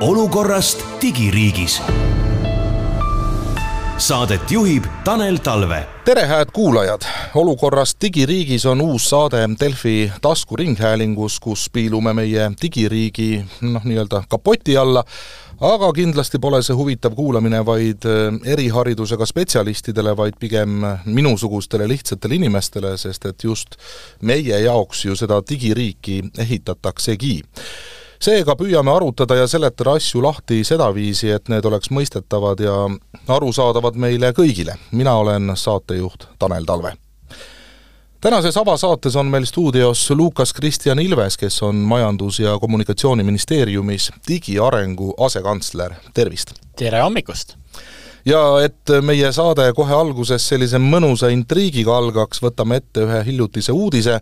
olukorrast digiriigis. Saadet juhib Tanel Talve. tere, hääd kuulajad! olukorrast digiriigis on uus saade Delfi taskuringhäälingus, kus piilume meie digiriigi noh, nii-öelda kapoti alla aga kindlasti pole see huvitav kuulamine vaid eriharidusega spetsialistidele, vaid pigem minusugustele lihtsatele inimestele, sest et just meie jaoks ju seda digiriiki ehitataksegi seega püüame arutada ja seletada asju lahti sedaviisi, et need oleks mõistetavad ja arusaadavad meile kõigile. mina olen saatejuht Tanel Talve. tänases avasaates on meil stuudios Lukas Kristjan Ilves, kes on Majandus- ja Kommunikatsiooniministeeriumis digiarengu asekantsler, tervist! tere hommikust! Ja et meie saade kohe alguses sellise mõnusa intriigiga algaks, võtame ette ühe hiljutise uudise,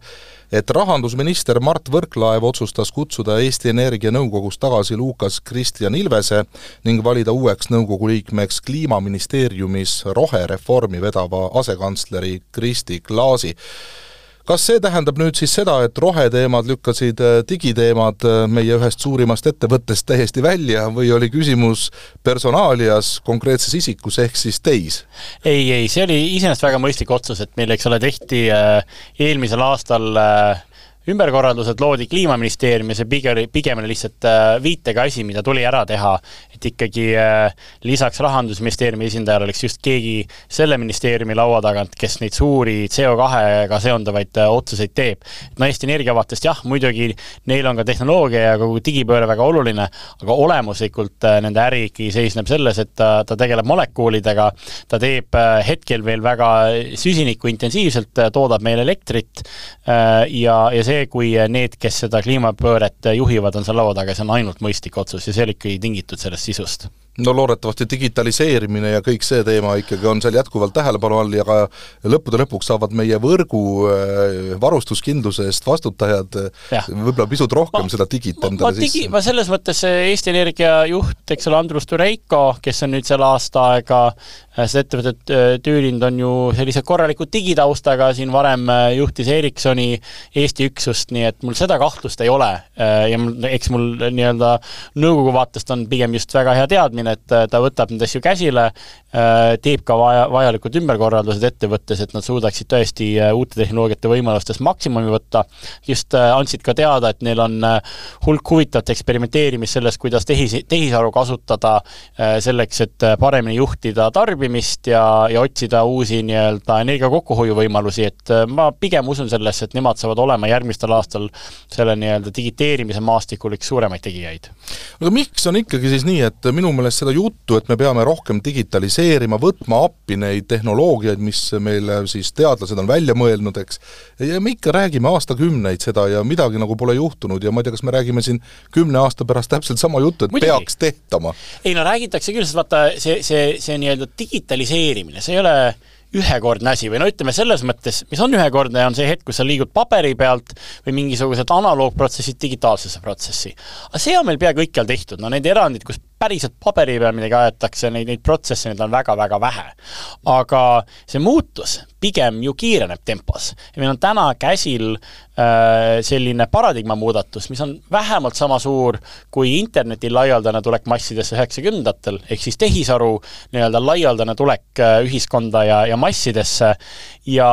et rahandusminister Mart Võrklaev otsustas kutsuda Eesti Energia nõukogust tagasi Lukas Kristjan Ilvese ning valida uueks nõukogu liikmeks Kliimaministeeriumis rohereformi vedava asekantsleri Kristi Klaasi kas see tähendab nüüd siis seda, et roheteemad lükkasid äh, digiteemad äh, meie ühest suurimast ettevõttest täiesti välja või oli küsimus personaalias, konkreetses isikus ehk siis teis? ei, ei, see oli iseenesest väga mõistlik otsus, et meil, eks ole, tehti äh, eelmisel aastal ümberkorraldused loodi Kliimaministeerium ja pigem pigem oli lihtsalt viitega asi, mida tuli ära teha, et ikkagi lisaks Rahandusministeeriumi esindajale oleks just keegi selle ministeeriumi laua tagant, kes neid suuri CO2-ga seonduvaid otsuseid teeb. no Eesti Energia vaatest jah, muidugi neil on ka tehnoloogia ja kogu digipööre väga oluline, aga olemuslikult nende äri ikkagi seisneb selles, et ta, ta tegeleb molekuulidega, ta teeb hetkel veel väga süsinikuintensiivselt, toodab meile elektrit ja, ja see, kui need, kes seda kliimapööret juhivad, on seal laua taga, see on ainult mõistlik otsus ja see oli ikkagi tingitud sellest sisust no loodetavasti digitaliseerimine ja kõik see teema ikkagi on seal jätkuvalt tähelepanu all ja ka lõppude lõpuks saavad meie võrgu äh, varustuskindluse eest vastutajad ja. võib-olla pisut rohkem ma, seda digit endale ma, sisse. ma selles mõttes Eesti Energia juht, eks ole, Andrus Tureiko, kes on nüüd selle aasta aega äh, seda ettevõtet äh, tüürinud, on ju sellise korraliku digitaustaga, siin varem juhtis Ericssoni Eesti üksust, nii et mul seda kahtlust ei ole. ja mul, eks mul nii-öelda nõukogu vaatest on pigem just väga hea teadmine, et äh, ta võtab neid asju käsile, äh, teeb ka vaja, vajalikud ümberkorraldused ettevõttes, et nad suudaksid tõesti äh, uute tehnoloogiate võimalustest maksimumi võtta, just andsid ka teada, et neil on hulk huvitavat eksperimenteerimist selles, kuidas tehis, tehisaru kasutada selleks, et paremini juhtida tarbimist ja, ja otsida uusi nii-öelda energia kokkuhoiu võimalusi, et ma pigem usun sellesse, et nemad saavad olema järgmistel aastal selle nii-öelda digiteerimise maastikul üks suuremaid tegijaid. aga miks on ikkagi siis nii, et minu meelest seda juttu, et me peame rohkem digitaliseerima, võtma appi neid tehnoloogiaid, mis meile siis teadlased on välja mõelnud, eks, ja me ikka räägime aastakümneid seda ja midagi nagu pole juhtunud ja ma ei tea, kas me räägime siin kümne aasta pärast täpselt sama juttu, et Muidugi. peaks tehtama? ei no räägitakse küll, sest vaata, see, see, see nii-öelda digitaliseerimine, see ei ole ühekordne asi või no ütleme selles mõttes, mis on ühekordne, on see hetk, kus sa liigud paberi pealt või mingisugused analoogprotsessid digitaalsesse protsessi. aga see on meil pea kõikjal tehtud, no need erandid, kus päriselt paberi peal midagi aetakse, neid, neid protsesse, neid on väga-väga vähe. aga see muutus pigem ju kiireneb tempos. meil on täna käsil äh, selline paradigma muudatus, mis on vähemalt sama suur kui interneti laialdane tulek massidesse üheksakümnendatel, ehk siis tehisaru nii-öelda laialdane tulek äh, ühiskonda ja, ja massidesse, ja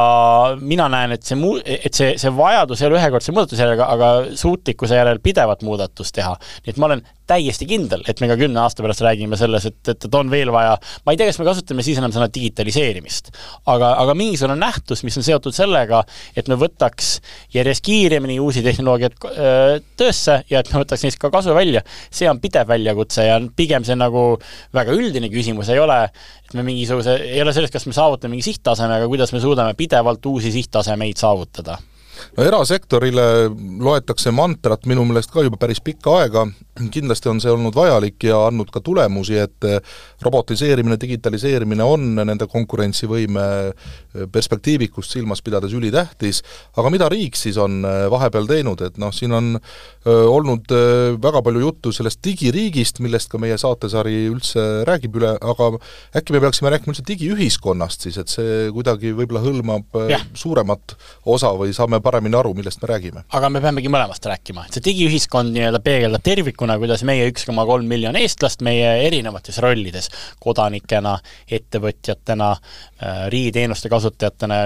mina näen, et see muu-, et see, see vajadus ei ole ühekordse muudatuse järele, aga suutlikkuse järel pidevat muudatust teha. nii et ma olen täiesti kindel, et me ka kümne aasta pärast räägime selles, et, et, et on veel vaja, ma ei tea, kas me kasutame siis enam sõna digitaliseerimist, aga, aga mingisugune nähtus, mis on seotud sellega, et me võtaks järjest kiiremini uusi tehnoloogiaid töösse ja et me võtaks neist ka kasu välja, see on pidev väljakutse ja pigem see nagu väga üldine küsimus ei ole, et me mingisuguse, ei ole selles, kas me saavutame mingi sihttaseme, aga kuidas me suudame pidevalt uusi sihttasemeid saavutada no erasektorile loetakse mantrat minu meelest ka juba päris pikka aega, kindlasti on see olnud vajalik ja andnud ka tulemusi, et robotiseerimine, digitaliseerimine on nende konkurentsivõime perspektiivikust silmas pidades ülitähtis, aga mida riik siis on vahepeal teinud, et noh, siin on olnud väga palju juttu sellest digiriigist, millest ka meie saatesari üldse räägib üle, aga äkki me peaksime rääkima üldse digiühiskonnast siis, et see kuidagi võib-olla hõlmab ja. suuremat osa või saame paremini aru, millest me räägime. aga me peamegi mõlemast rääkima, et see digiühiskond nii-öelda peegeldab tervikuna tervikuna, kuidas meie üks koma kolm miljon eestlast meie erinevates rollides, kodanikena, ettevõtjatena, äh, riigiteenuste kasutajatena,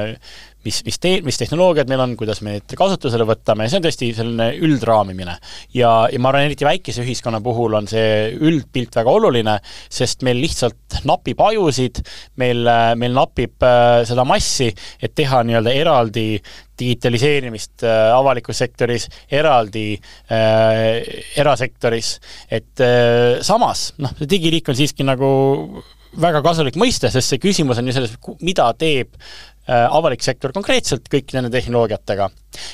mis, mis tee-, mis tehnoloogiad meil on, kuidas me neid kasutusele võtame see on tõesti selline üldraamimine. ja, ja ma arvan, eriti väikese ühiskonna puhul on see üldpilt väga oluline, sest meil lihtsalt napib ajusid, meil, meil napib äh, seda massi, et teha nii-öelda eraldi digitaliseerimist äh, avalikus sektoris, eraldi äh, erasektoris, et äh, samas noh, see digiriik on siiski nagu väga kasulik mõiste, sest see küsimus on ju selles, mida teeb avalik sektor konkreetselt kõikide nende tehnoloogiatega.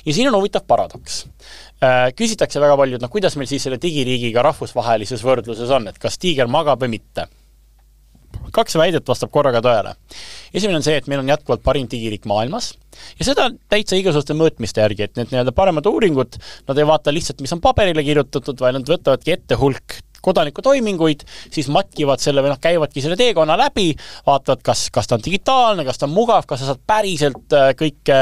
ja siin on huvitav paradoks äh,. Küsitakse väga palju, et noh, kuidas meil siis selle digiriigiga rahvusvahelises võrdluses on, et kas tiiger magab või mitte kaks väidet vastab korraga tõele. esimene on see, et meil on jätkuvalt parim digiriik maailmas ja seda täitsa igasuguste mõõtmiste järgi, et need nii-öelda paremad uuringud, nad ei vaata lihtsalt, mis on paberile kirjutatud, vaid nad võtavadki ette hulk kodanikutoiminguid, siis matkivad selle või noh, käivadki selle teekonna läbi, vaatavad, kas, kas ta on digitaalne, kas ta on mugav, kas sa saad päriselt äh, kõike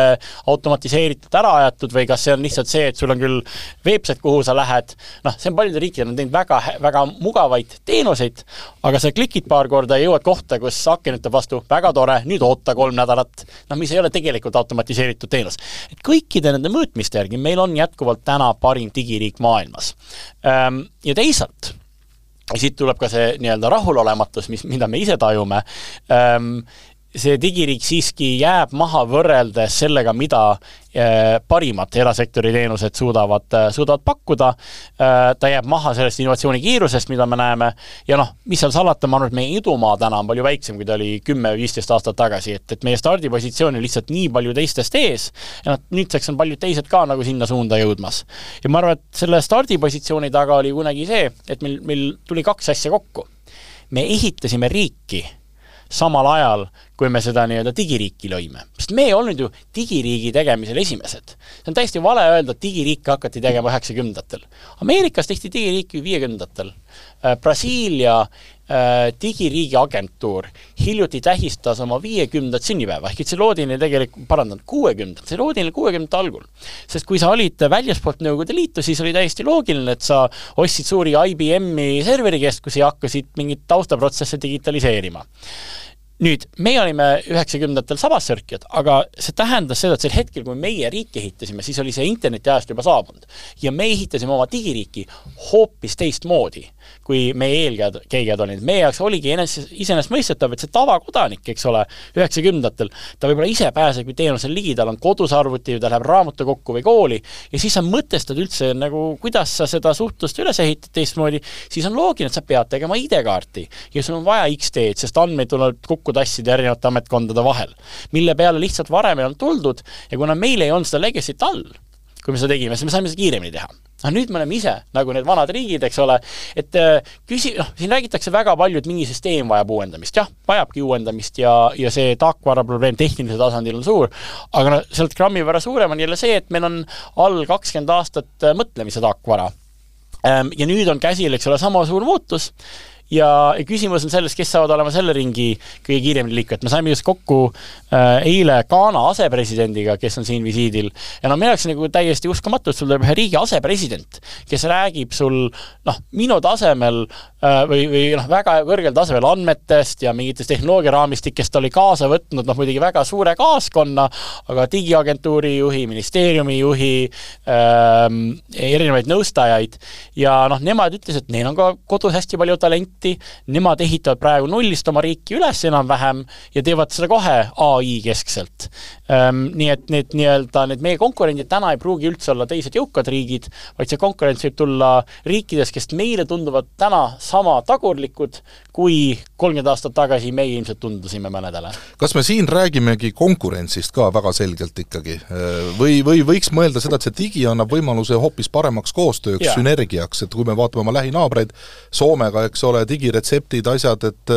automatiseeritult ära ajatud või kas see on lihtsalt see, et sul on küll veebsait, kuhu sa lähed, noh, see on paljudel riikidel on teinud väga, väga mugavaid teenuseid, aga sa klikid paar korda ja jõuad kohta, kus aken ütleb vastu, väga tore, nüüd oota kolm nädalat, noh, mis ei ole tegelikult automatiseeritud teenus. et kõikide nende mõõtmiste järgi meil on jätkuvalt täna parim digiriik maailmas. Ehm, ja teisalt ja siit tuleb ka see nii-öelda rahulolematus, mis, mida me ise tajume. Ähm,, see digiriik siiski jääb maha võrreldes sellega, mida eh, parimad erasektori teenused suudavad, eh, suudavad pakkuda, eh, ta jääb maha sellest innovatsiooni kiirusest, mida me näeme, ja noh, mis seal salata, ma arvan, et meie edumaa täna on palju väiksem, kui ta oli kümme või viisteist aastat tagasi, et, et meie stardipositsioon on lihtsalt nii palju teistest ees ja noh, nüüdseks on paljud teised ka nagu sinna suunda jõudmas. ja ma arvan, et selle stardipositsiooni taga oli kunagi see, et meil, meil tuli kaks asja kokku. me ehitasime riiki samal ajal, kui me seda nii-öelda digiriiki lõime. sest me ei olnud ju digiriigi tegemisel esimesed. see on täiesti vale öelda, et digiriike hakati tegema üheksakümnendatel. Ameerikas tehti digiriiki viiekümnendatel. Äh, Brasiilia digiriigi agentuur hiljuti tähistas oma viiekümnendat sünnipäeva, ehk et see loodi neil tegelikult, parandan, kuuekümnendat, see loodi neil kuuekümnendate algul. sest kui sa olid väljaspoolt Nõukogude Liitu, siis oli täiesti loogiline, et sa ostsid suuri IBM-i serverikeskusi ja hakkasid mingeid taustaprotsesse digitaliseerima nüüd, meie olime üheksakümnendatel sabassörkijad, aga see tähendas seda, et sel hetkel, kui meie riiki ehitasime, siis oli see internetiajast juba saabunud. ja me ehitasime oma digiriiki hoopis teistmoodi, kui meie eelkäijad, käijad olid. meie jaoks oligi enes-, iseenesestmõistetav, et see tavakodanik, eks ole, üheksakümnendatel, ta võib-olla ise pääsebki teenusele ligi, tal on kodus arvuti, ta läheb raamatukokku või kooli, ja siis sa mõtestad üldse nagu, kuidas sa seda suhtlust üles ehitad teistmoodi, siis on loogiline, et sa pead tegema ID-kaarti ja sul on vaja X-teed, sest andmeid tuleb kokku kokku tassida erinevate ametkondade vahel. mille peale lihtsalt varem ei olnud tuldud ja kuna meil ei olnud seda legacy't all, kui me seda tegime, siis me saime seda kiiremini teha. noh, nüüd me oleme ise nagu need vanad riigid, eks ole, et äh, küsi-, noh, siin räägitakse väga palju, et mingi süsteem vajab uuendamist, jah, vajabki uuendamist ja, ja see tarkvara probleem tehnilisel tasandil on suur, aga noh, sealt grammi võrra suurem on jälle see, et meil on all kakskümmend aastat äh, mõtlemise tarkvara. Ähm, ja nüüd on käsil, eks ole, sama suur muutus ja küsimus on selles, kes saavad olema selle ringi kõige kiiremini liikujad, me saime just kokku äh, eile Ghana asepresidendiga, kes on siin visiidil, ja no minu jaoks nagu täiesti uskumatu, et sul tuleb ühe riigi asepresident, kes räägib sul noh, minu tasemel äh, või, või noh, väga kõrgel tasemel andmetest ja mingitest tehnoloogiaraamistikest oli kaasa võtnud noh, muidugi väga suure kaaskonna, aga digiagentuuri juhi, ministeeriumi juhi ähm,, erinevaid nõustajaid. Ja noh, nemad ütlesid, et neil on ka kodus hästi palju talenti, protsenti, nemad ehitavad praegu nullist oma riiki üles enam-vähem ja teevad seda kohe ai keskselt. Ehm, nii et need nii-öelda, need meie konkurendid täna ei pruugi üldse olla teised jõukad riigid, vaid see konkurents võib tulla riikidest, kes meile tunduvad täna sama tagurlikud, kui kolmkümmend aastat tagasi meie ilmselt tundusime mõnedele. kas me siin räägimegi konkurentsist ka väga selgelt ikkagi? Või, või võiks mõelda seda, et see digi annab võimaluse hoopis paremaks koostööks, sünergiaks, et kui me vaatame oma lähinaabreid, Soomega, eks ole, digiretseptid, asjad, et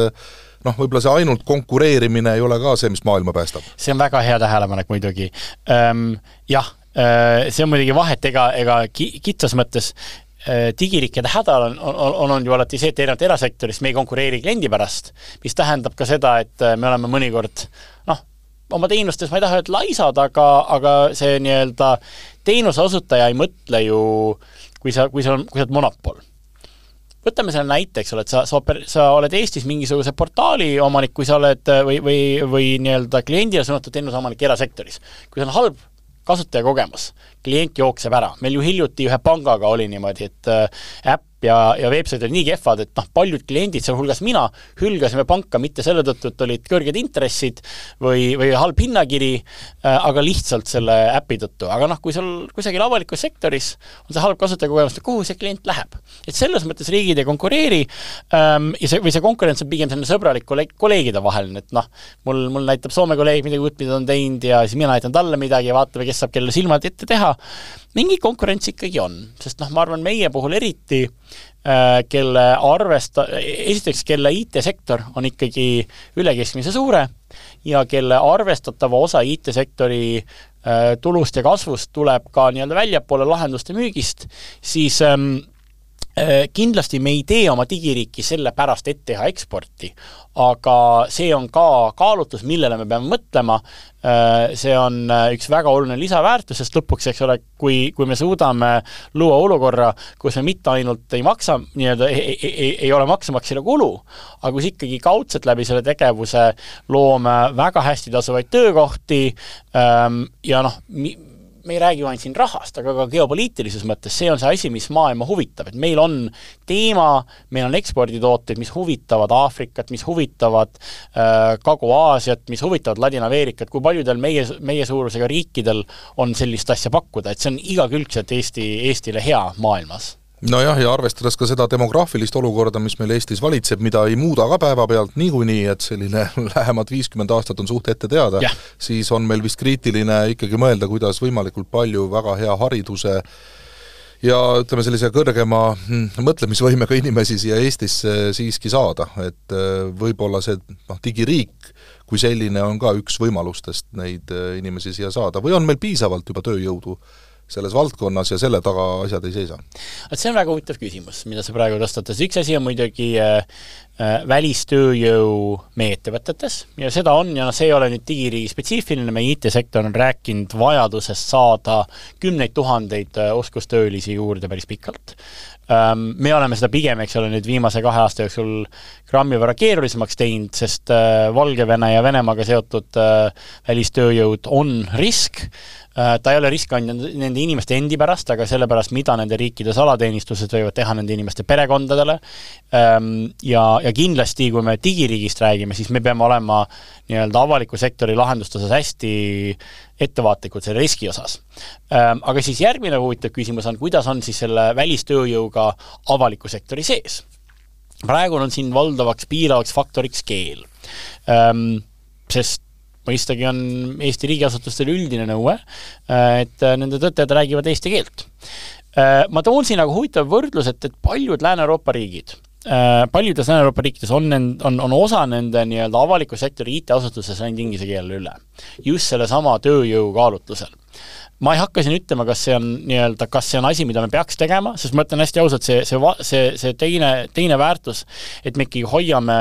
noh, võib-olla see ainult konkureerimine ei ole ka see, mis maailma päästab. see on väga hea tähelepanek muidugi ähm,. jah, äh, see on muidugi vahet, ega, ega ki-, kitsas mõttes äh, digiriikide häda on, on, on olnud ju alati see, et erinevalt erasektorist me ei konkureeri kliendi pärast, mis tähendab ka seda, et äh, me oleme mõnikord noh, oma teenustes ma ei taha öelda laisad, aga, aga see nii-öelda teenuse osutaja ei mõtle ju, kui sa, kui sa, kui sa oled monopol võtame selle näite, eks ole, et sa, sa oper-, sa oled Eestis mingisuguse portaali omanik, kui sa oled või, või, või nii-öelda kliendile suunatud teenuse omanik erasektoris. kui sul on halb kasutajakogemus, klient jookseb ära, meil ju hiljuti ühe pangaga oli niimoodi, et äpp ja, ja veebsaid olid nii kehvad, et noh, paljud kliendid, sealhulgas mina, hülgasime panka mitte selle tõttu, et olid kõrged intressid või, või halb hinnakiri äh,, aga lihtsalt selle äpi tõttu. aga noh, kui sul kusagil avalikus sektoris on see halb kasutajakogemus, kuhu see klient läheb? et selles mõttes riigid ei konkureeri ähm, ja see, või see konkurents on pigem selline sõbralik kolleeg, kolleegide vaheline, et noh, mul, mul näitab Soome kolleeg midagi uut, mida ta on teinud ja siis mina näitan talle midagi ja vaatame, kes saab kellele silmad ette teha, mingi konkurents ikkagi on, sest noh, ma arvan, meie puhul eriti äh, kelle arvesta-, esiteks, kelle IT-sektor on ikkagi üle keskmise suure ja kelle arvestatava osa IT-sektori äh, tulust ja kasvust tuleb ka nii-öelda väljapoole lahenduste müügist, siis ähm, Äh, kindlasti me ei tee oma digiriiki sellepärast, et teha eksporti, aga see on ka kaalutlus, millele me peame mõtlema, äh, see on äh, üks väga oluline lisaväärtus, sest lõpuks, eks ole, kui, kui me suudame luua olukorra, kus me mitte ainult ei maksa, nii-öelda ei, ei, ei, ei ole maksumaksjale kulu, aga kus ikkagi kaudselt läbi selle tegevuse loome väga hästi tasuvaid töökohti ähm, ja noh, me ei räägi ju ainult siin rahast, aga ka geopoliitilises mõttes, see on see asi, mis maailma huvitab, et meil on teema, meil on eksporditooteid, mis huvitavad Aafrikat, mis huvitavad äh, Kagu-Aasiat, mis huvitavad Ladina-Ameerikat, kui paljudel meie, meie suurusega riikidel on sellist asja pakkuda, et see on igakülgselt Eesti, Eestile hea maailmas nojah, ja arvestades ka seda demograafilist olukorda, mis meil Eestis valitseb, mida ei muuda ka päevapealt niikuinii, et selline lähemad viiskümmend aastat on suht ette teada, siis on meil vist kriitiline ikkagi mõelda, kuidas võimalikult palju väga hea hariduse ja ütleme, sellise kõrgema mm, mõtlemisvõimega inimesi siia Eestisse siiski saada, et äh, võib-olla see noh, digiriik kui selline on ka üks võimalustest neid äh, inimesi siia saada või on meil piisavalt juba tööjõudu selles valdkonnas ja selle taga asjad ei seisa? vot see on väga huvitav küsimus, mida sa praegu tõstatas, üks asi on muidugi äh, äh, välistööjõu meie ettevõtetes ja seda on ja see ei ole nüüd digiriigi spetsiifiline, meie IT-sektor on rääkinud vajadusest saada kümneid tuhandeid äh, oskustöölisi juurde päris pikalt ähm,. Me oleme seda pigem, eks ole, nüüd viimase kahe aasta jooksul grammi võrra keerulisemaks teinud, sest äh, Valgevene ja Venemaaga seotud äh, välistööjõud on risk, Äh, ta ei ole risk ainult nende inimeste endi pärast, aga sellepärast, mida nende riikide salateenistused võivad teha nende inimeste perekondadele ähm, ja, ja kindlasti, kui me digiriigist räägime, siis me peame olema nii-öelda avaliku sektori lahenduste osas hästi ettevaatlikud selle riski osas. Ähm, aga siis järgmine huvitav küsimus on, kuidas on siis selle välistööjõuga avaliku sektori sees? praegu on siin valdavaks piiravaks faktoriks keel ähm, sest mõistagi on Eesti riigiasutustel üldine nõue, äh, et äh, nende töötajad räägivad eesti keelt. Äh, ma toon siin aga huvitava võrdluse, et, et paljud Lääne-Euroopa riigid, paljudes Lääne-Euroopa riikides on, on, on osa nende nii-öelda avaliku sektori IT-asutuses läinud inglise keelele üle. just sellesama tööjõu kaalutlusel ma ei hakka siin ütlema, kas see on nii-öelda, kas see on asi, mida me peaks tegema, sest ma ütlen hästi ausalt, see, see, see, see teine, teine väärtus, et me ikkagi hoiame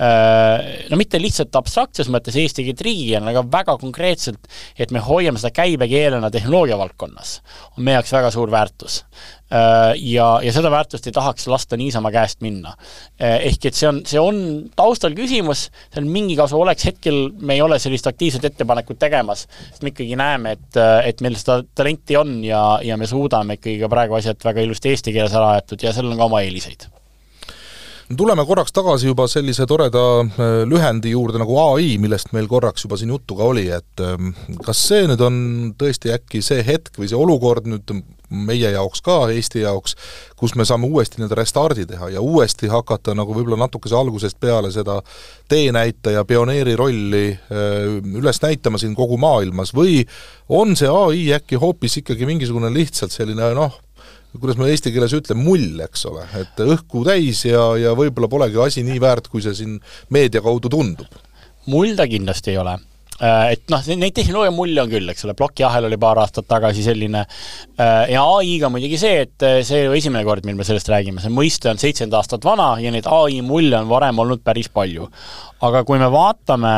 no mitte lihtsalt abstraktses mõttes eesti keelt riigikeelena, aga väga konkreetselt, et me hoiame seda käibekeelena tehnoloogia valdkonnas, on meie jaoks väga suur väärtus. Äh, ja, ja seda väärtust ei tahaks lasta niisama käest minna. Äh, ehk et see on, see on taustal küsimus, seal mingi kasu oleks, hetkel me ei ole sellist aktiivset ettepanekut tegemas, sest me ikkagi näeme, et, et meil seda talenti on ja, ja me suudame ikkagi ka praegu asjad väga ilusti eesti keeles ära aetud ja sellel on ka oma eeliseid tuleme korraks tagasi juba sellise toreda äh, lühendi juurde nagu ai, millest meil korraks juba siin juttu ka oli, et ähm, kas see nüüd on tõesti äkki see hetk või see olukord nüüd meie jaoks ka, Eesti jaoks, kus me saame uuesti nii-öelda restardi teha ja uuesti hakata nagu võib-olla natukese algusest peale seda teenäitaja, pioneeri rolli äh, üles näitama siin kogu maailmas või on see ai äkki hoopis ikkagi mingisugune lihtsalt selline noh, kuidas ma eesti keeles ütlen, mull, eks ole, et õhku täis ja, ja võib-olla polegi asi nii väärt, kui see siin meedia kaudu tundub. mull ta kindlasti ei ole äh, et noh, neid tehnoloogia mulje on küll, eks ole, plokiahel oli paar aastat tagasi selline äh, ja ai-ga muidugi see, et äh, see ei ole esimene kord, mil me sellest räägime, see mõiste on seitsekümmend aastat vana ja neid ai mulje on varem olnud päris palju. aga kui me vaatame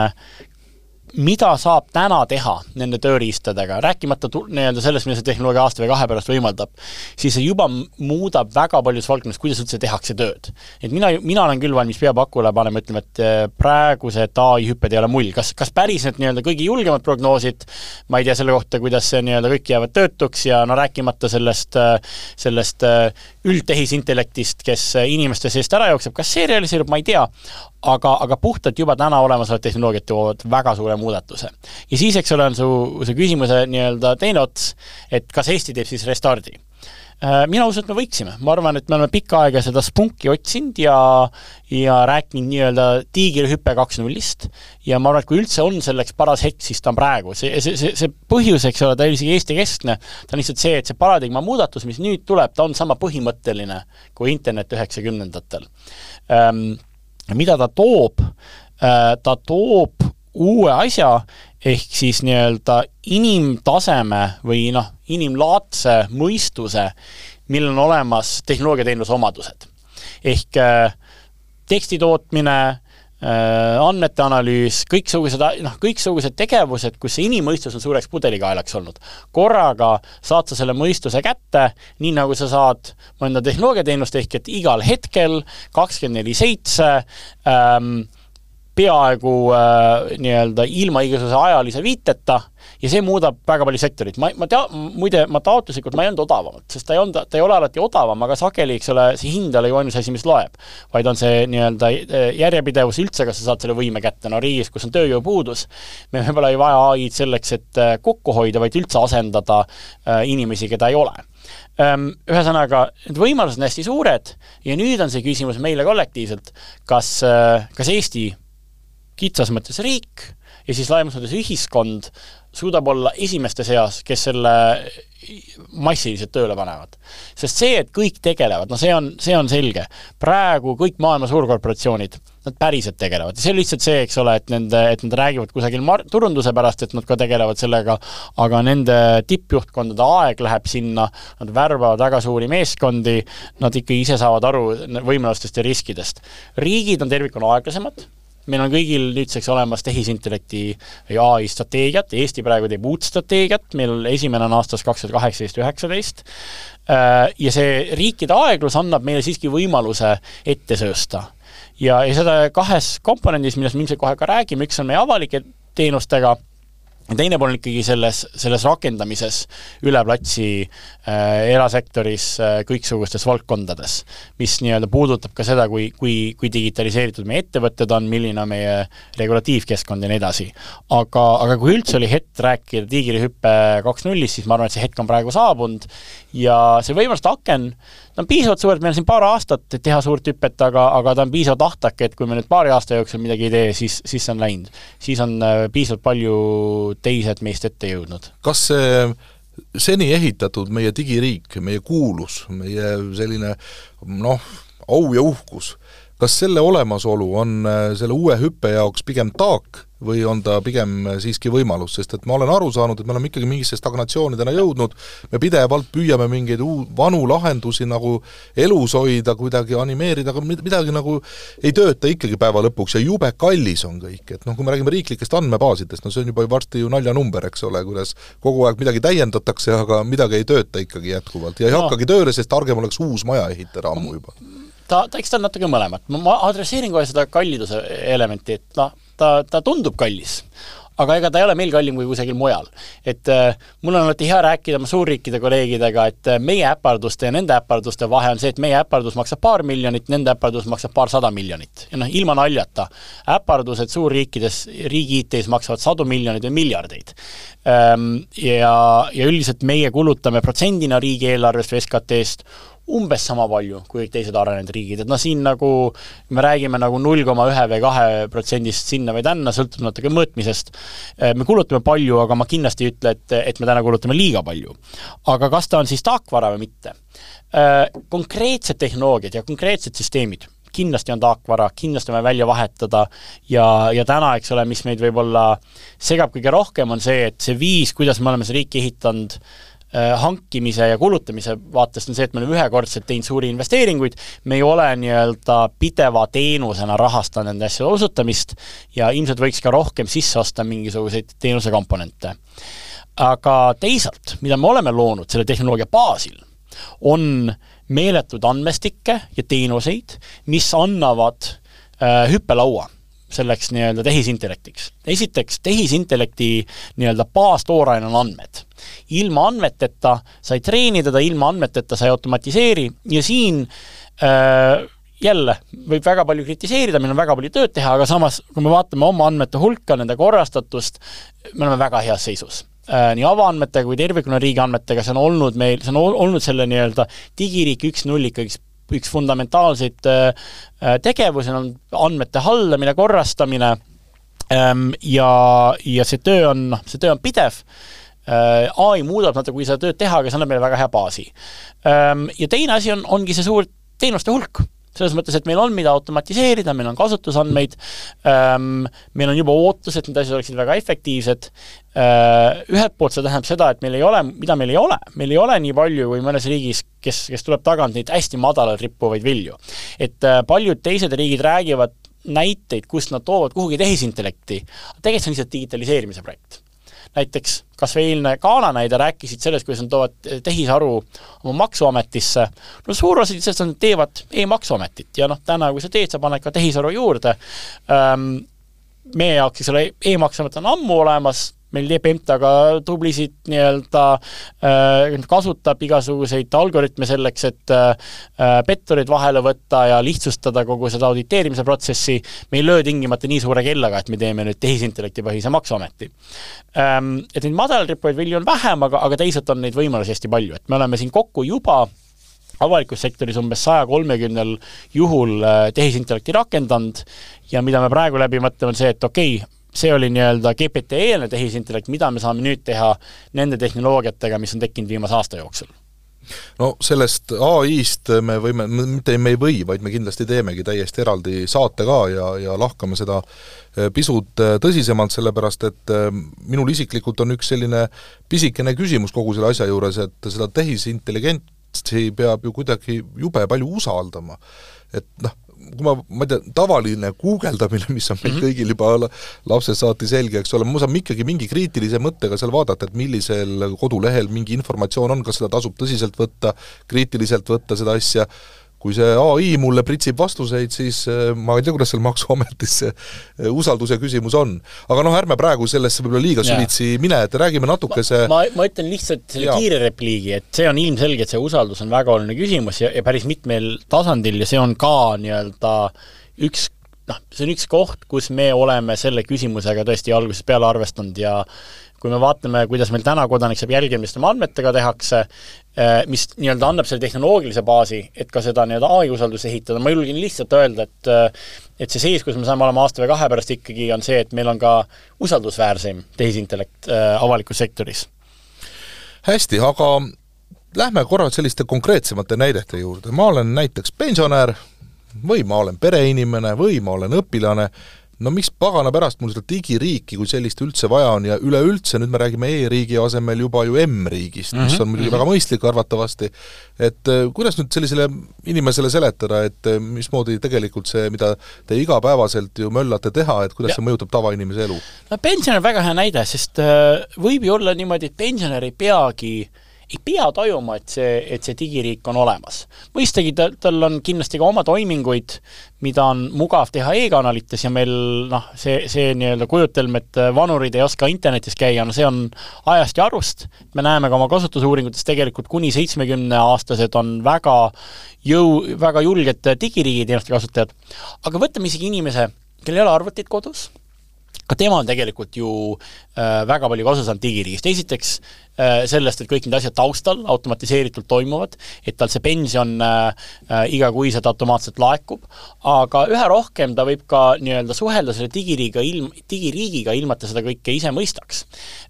mida saab täna teha nende tööriistadega, rääkimata nii-öelda sellest, mida see tehnoloogia aasta või kahe pärast võimaldab, siis see juba muudab väga paljudes valdkondades, kuidas üldse tehakse tööd. et mina, mina olen küll valmis pea pakule panema, ütlema, et äh, praegused ai hüpped ei ole mull, kas, kas päris need nii-öelda kõige julgemad prognoosid, ma ei tea selle kohta, kuidas nii-öelda kõik jäävad töötuks ja no rääkimata sellest, äh, sellest üldtehisintellektist, kes inimeste seest ära jookseb, kas see realiseerub, ma ei tea, aga, aga puhtalt juba täna olemasolevad tehnoloogiad toovad väga suure muudatuse. ja siis, eks ole, on su, su küsimuse nii-öelda teine ots, et kas Eesti teeb siis restardi? Äh, mina usun, et me võiksime, ma arvan, et me oleme pikka aega seda spunki otsinud ja ja rääkinud nii-öelda tiigrihüpe kaks nullist ja ma arvan, et kui üldse on selleks paras hetk, siis ta on praegu, see, see, see, see põhjus, eks ole, ta ei ole isegi Eesti-keskne, ta on lihtsalt see, et see paradigma muudatus, mis nüüd tuleb, ta on sama põhimõtteline kui internet üheksakümnendatel ähm, mida ta toob, äh, ta toob uue asja, ehk siis nii-öelda inimtaseme või noh, inimlaadse mõistuse, millel on olemas tehnoloogiateenuse omadused. ehk äh, teksti tootmine, andmete analüüs, kõiksugused, noh, kõiksugused tegevused, kus see inimmõistus on suureks pudelikaelaks olnud. korraga saad sa selle mõistuse kätte, nii nagu sa saad mõnda tehnoloogiateenust, ehk et igal hetkel, kakskümmend neli seitse, ähm, peaaegu äh, nii-öelda ilma igasuguse ajalise viiteta ja see muudab väga palju sektorit, ma, ma tea-, muide, ma taotluslikult, ma ei olnud odavamat, sest ta ei olnud, ta ei ole alati odavam, aga sageli, eks ole, see hind ei ole ju ainus asi, mis loeb. vaid on see nii-öelda äh, järjepidevus üldse, kas sa saad selle võime kätte, no riigis, kus on tööjõupuudus, me võib-olla ei vaja ai-d selleks, et äh, kokku hoida, vaid üldse asendada äh, inimesi, keda ei ole. Ähm, Ühesõnaga, need võimalused on hästi suured ja nüüd on see küsimus meile kollektiivselt, kas, kas Eesti kitsas mõttes riik ja siis laiemas mõttes ühiskond suudab olla esimeste seas, kes selle massiliselt tööle panevad. sest see, et kõik tegelevad, no see on, see on selge. praegu kõik maailma suurkorporatsioonid, nad päriselt tegelevad ja see on lihtsalt see, eks ole, et nende, et nad räägivad kusagil mar-, turunduse pärast, et nad ka tegelevad sellega, aga nende tippjuhtkondade aeg läheb sinna, nad värbavad väga suuri meeskondi, nad ikkagi ise saavad aru võimalustest ja riskidest. riigid on tervikuna aeglasemad, meil on kõigil nüüdseks olemas tehisintellekti või ai strateegiat, Eesti praegu teeb uut strateegiat, meil esimene on aastast kaks tuhat kaheksateist, üheksateist, äh, ja see riikide aeglus annab meile siiski võimaluse ette söösta. ja, ja seda kahes komponendis, millest me ilmselt kohe ka räägime, üks on meie avalike teenustega ja teine pool on ikkagi selles, selles rakendamises üle platsi äh, erasektoris äh, kõiksugustes valdkondades, mis nii-öelda puudutab ka seda, kui, kui, kui digitaliseeritud meie ettevõtted on, milline on meie regulatiivkeskkond ja nii edasi. aga, aga kui üldse oli hetk rääkida diigirihüppe kaks nullist, siis ma arvan, et see hetk on praegu saabunud ja see võimaluste aken, ta on piisavalt suur, et meil on siin paar aastat, teha suurt hüpet, aga, aga ta on piisavalt ahtake, et kui me nüüd paari aasta jooksul midagi ei tee, siis, siis see on läinud. siis on äh, piisavalt palju teised meist ette jõudnud. kas see seni ehitatud meie digiriik, meie kuulus, meie selline noh, au ja uhkus, kas selle olemasolu on äh, selle uue hüppe jaoks pigem taak või on ta pigem siiski võimalus, sest et ma olen aru saanud, et me oleme ikkagi mingisse stagnatsiooni täna jõudnud, me pidevalt püüame mingeid uu-, vanu lahendusi nagu elus hoida, kuidagi animeerida, aga midagi nagu ei tööta ikkagi päeva lõpuks ja jube kallis on kõik, et noh, kui me räägime riiklikest andmebaasidest, no see on juba varsti ju naljanumber, eks ole, kuidas kogu aeg midagi täiendatakse, aga midagi ei tööta ikkagi jätkuvalt. Ja ei no. hakkagi tööle, sest targem oleks uus maja ehitada ammu juba ta, ta, eks ta on natuke mõlemat, ma adresseerin kohe seda kalliduse elementi, et noh, ta, ta tundub kallis, aga ega ta ei ole meil kallim kui kusagil mujal. et äh, mul on alati hea rääkida oma suurriikide kolleegidega, et äh, meie äparduste ja nende äparduste vahe on see, et meie äpardus maksab paar miljonit, nende äpardus maksab paarsada miljonit. ja noh, ilma naljata, äpardused suurriikides, riigi IT-s maksavad sadu miljoneid või miljardeid ähm,. Ja, ja üldiselt meie kulutame protsendina riigieelarvest või SKT-st umbes sama palju kui kõik teised arenenud riigid, et noh, siin nagu me räägime nagu null koma ühe või kahe protsendist sinna või tänna, sõltub natuke mõõtmisest, eh, me kulutame palju, aga ma kindlasti ei ütle, et, et me täna kulutame liiga palju. aga kas ta on siis taakvara või mitte? Eh, konkreetsed tehnoloogiad ja konkreetsed süsteemid, kindlasti on taakvara, kindlasti on vaja välja vahetada ja, ja täna, eks ole, mis meid võib-olla segab kõige rohkem, on see, et see viis, kuidas me oleme seda riiki ehitanud, hankimise ja kulutamise vaatest on see, et me oleme ühekordselt teinud suuri investeeringuid, me ei ole nii-öelda pideva teenusena rahastanud nende asjade osutamist ja ilmselt võiks ka rohkem sisse osta mingisuguseid teenusekomponente. aga teisalt, mida me oleme loonud selle tehnoloogia baasil, on meeletuid andmestikke ja teenuseid, mis annavad äh, hüppelaua selleks nii-öelda tehisintellektiks. esiteks, tehisintellekti nii-öelda baastooraine on andmed. ilma andmeteta sa ei treeni teda, ilma andmeteta sa ei automatiseeri ja siin äh, jälle, võib väga palju kritiseerida, meil on väga palju tööd teha, aga samas, kui me vaatame oma andmete hulka, nende korrastatust, me oleme väga heas seisus äh, nii avaandmetega kui tervikuna riigi andmetega, see on olnud meil, see on olnud selle nii-öelda digiriik üks null ikkagi üks fundamentaalseid äh, äh, tegevusi on andmete haldamine, korrastamine ähm, ja, ja see töö on, noh, see töö on pidev, äh, ai muudab natuke, seda tööd teha, aga see annab meile väga hea baasi. Ähm, ja teine asi on, ongi see suur teenuste hulk selles mõttes, et meil on, mida automatiseerida, meil on kasutusandmeid ähm,, meil on juba ootus, et need asjad oleksid väga efektiivsed. Äh,, ühelt poolt see tähendab seda, et meil ei ole, mida meil ei ole, meil ei ole nii palju kui mõnes riigis, kes, kes tuleb tagant neid hästi madalalt rippuvaid vilju. et äh, paljud teised riigid räägivad näiteid, kust nad toovad kuhugi tehisintellekti, tegelikult see on lihtsalt digitaliseerimise projekt näiteks kas või eilne Ghana näide, rääkisid sellest, kuidas nad toovad tehisaru oma Maksuametisse, no suur osa sellest nad teevad e-maksuametit ja noh, täna, kui sa teed, sa paned ka tehisaru juurde. Ähm,, meie jaoks, eks ole, e-maksuamet on ammu olemas, meil teeb EMTA ka tublisid nii-öelda äh,, kasutab igasuguseid algoritme selleks, et äh, pettureid vahele võtta ja lihtsustada kogu seda auditeerimise protsessi, me ei löö tingimata nii suure kellaga, et me teeme nüüd tehisintellektipõhise Maksuameti ähm,. Et neid madalrippuvaid vilju on vähem, aga, aga teisalt on neid võimalusi hästi palju, et me oleme siin kokku juba avalikus sektoris umbes saja kolmekümnel juhul äh, tehisintellekti rakendanud ja mida me praegu läbi mõtleme, on see, et okei okay,, see oli nii-öelda GPT-eelne tehisintellekt, mida me saame nüüd teha nende tehnoloogiatega, mis on tekkinud viimase aasta jooksul? no sellest ai-st me võime, mitte me ei või, vaid me kindlasti teemegi täiesti eraldi saate ka ja, ja lahkame seda eh, pisut eh, tõsisemalt, sellepärast et eh, minul isiklikult on üks selline pisikene küsimus kogu selle asja juures, et seda tehisintelligentsi peab ju kuidagi jube palju usaldama. et noh, kui ma, ma ei tea, tavaline guugeldamine, mis on meil mm -hmm. kõigil juba lapsest saati selge, eks ole, me saame ikkagi mingi kriitilise mõttega seal vaadata, et millisel kodulehel mingi informatsioon on, kas seda tasub tõsiselt võtta, kriitiliselt võtta seda asja, kui see ai mulle pritsib vastuseid, siis äh, ma ei tea, kuidas seal Maksuametis see äh, usalduse küsimus on. aga noh, ärme praegu sellesse võib-olla liiga süvitsi mine, et räägime natukese ma, ma, ma ütlen lihtsalt selle ja. kiire repliigi, et see on ilmselge, et see usaldus on väga oluline küsimus ja, ja päris mitmel tasandil ja see on ka nii-öelda üks noh, see on üks koht, kus me oleme selle küsimusega tõesti algusest peale arvestanud ja kui me vaatame, kuidas meil täna kodanik saab jälgida, mis tema andmetega tehakse, eh, mis nii-öelda annab selle tehnoloogilise baasi, et ka seda nii-öelda ai usaldust ehitada, ma julgen lihtsalt öelda, et eh, et see seis, kus me saame olema aasta või kahe pärast ikkagi, on see, et meil on ka usaldusväärseim tehisintellekt äh, avalikus sektoris. hästi, aga lähme korra selliste konkreetsemate näidete juurde, ma olen näiteks pensionär või ma olen pereinimene või ma olen õpilane, no miks pagana pärast mul seda digiriiki kui sellist üldse vaja on ja üleüldse nüüd me räägime e-riigi asemel juba ju M-riigist mm, -hmm. mis mhm, on muidugi mm -hmm. väga mõistlik arvatavasti, et äh, kuidas nüüd sellisele inimesele seletada, et äh, mismoodi tegelikult see, mida te igapäevaselt ju möllate teha, et kuidas ja. see mõjutab tavainimese elu? no pension on väga hea näide, sest äh, võib ju olla niimoodi, et pensionär ei peagi äh, ei pea tajuma, et see, et see digiriik on olemas. mõistagi ta, tal on kindlasti ka oma toiminguid, mida on mugav teha e-kanalites ja meil noh, see, see nii-öelda kujutelm, et vanurid ei oska internetis käia, no see on ajast ja arust, me näeme ka oma kasutusuuringutes tegelikult kuni seitsmekümneaastased on väga jõu, väga julged digiriigi teenuste kasutajad. aga võtame isegi inimese, kellel ei ole arvutit kodus, ka tema on tegelikult ju väga palju kasu saanud digiriigist, esiteks Äh, sellest, et kõik need asjad taustal automatiseeritult toimuvad, et tal see pension äh, äh, igakuiselt automaatselt laekub, aga üha rohkem ta võib ka nii-öelda suhelda selle digiriigiga ilm, digiriigiga, ilma et ta seda kõike ise mõistaks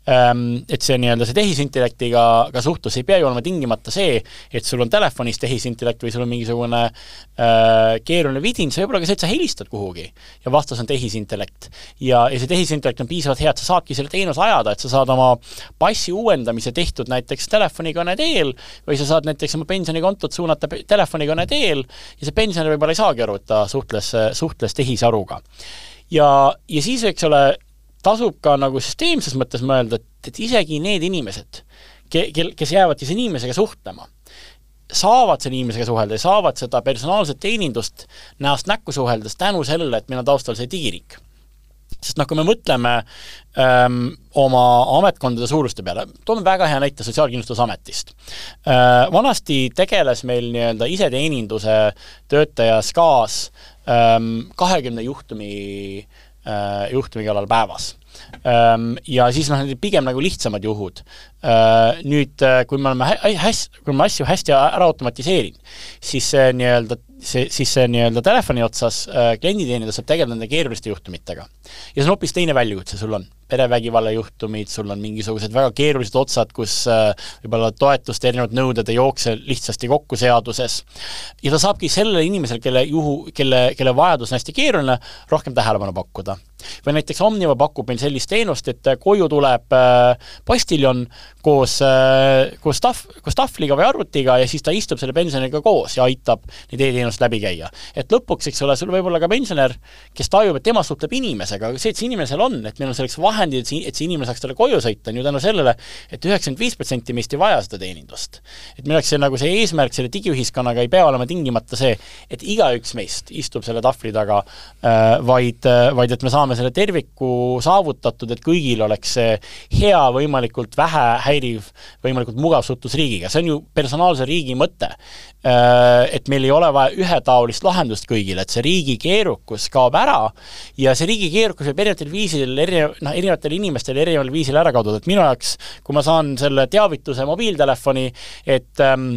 ähm,. Et see nii-öelda see tehisintellektiga ka suhtlus ei pea ju olema tingimata see, et sul on telefonis tehisintellekt või sul on mingisugune äh, keeruline vidin, see võib olla ka see, et sa helistad kuhugi ja vastus on tehisintellekt. ja, ja see tehisintellekt on piisavalt hea, et sa saadki selle teenuse ajada, et sa saad oma passi uuendada, ühendamise tehtud näiteks telefonikõne teel või sa saad näiteks oma pensionikontot suunata telefonikõne teel ja see pensionär võib-olla ei saagi aru, et ta suhtles, suhtles tehisaruga. ja, ja siis, eks ole, tasub ka nagu süsteemses mõttes mõelda, et, et isegi need inimesed, ke-, kel-, kes jäävad siis inimesega suhtlema, saavad selle inimesega suhelda ja saavad seda personaalset teenindust näost näkku suheldes tänu sellele, et meil on taustal see digiriik sest noh, kui me mõtleme öö, ähm, oma ametkondade suuruste peale, toome väga hea näite Sotsiaalkindlustusametist. Äh, vanasti tegeles meil nii-öelda iseteeninduse töötaja SKA-s ähm, kahekümne juhtumi, äh, juhtumi kallal päevas ähm, ja siis noh, need pigem nagu lihtsamad juhud. Äh, nüüd, kui me oleme hä-, hästi, kui me asju hästi ära automatiseerinud, siis see nii-öelda see, siis see nii-öelda telefoni otsas äh, klienditeenindaja saab tegeleda nende keeruliste juhtumitega. ja see on hoopis teine väljakutse sul on, perevägivalla juhtumid, sul on mingisugused väga keerulised otsad, kus äh, võib-olla toetuste erinevad nõuded ei jookse lihtsasti kokku seaduses, ja ta saabki sellele inimesele, kelle juhu, kelle, kelle vajadus on hästi keeruline, rohkem tähelepanu pakkuda. või näiteks Omniva pakub meil sellist teenust, et koju tuleb äh, postiljon koos äh,, koos tahv, koos tahvliga või arvutiga ja siis ta istub selle pensioniga koos ja aitab neid e-teenust läbi käia. et lõpuks, eks ole, sul võib olla ka pensionär, kes tajub, et tema suhtleb inimesega, aga see, et see inimene seal on, et meil on selleks vahendid, et see, et see inimene saaks talle koju sõita, on ju tänu sellele et, et üheksakümmend viis protsenti meist ei vaja seda teenindust. et meil oleks see nagu see eesmärk selle digiühiskonnaga ei pea olema tingimata see, et igaüks meist istub selle tahvli taga äh,, vaid äh,, vaid et me saame selle terviku saavutatud, et kõigil oleks see hea, võimalikult vähe häiriv, võimalikult mugav suhtlus riigiga, see on ju personaalse riigi mõte. Äh, et meil ei ole vaja ühetaolist lahendust kõigile, et see riigi keerukus kaob ära ja see riigi keerukus võib erinevatel viisil, erinev, noh, erinevatel inimestel erineval viisil ära kaduda, et minu jaoks, kui ma saan selle teavituse mobiiltelefoni, et ähm,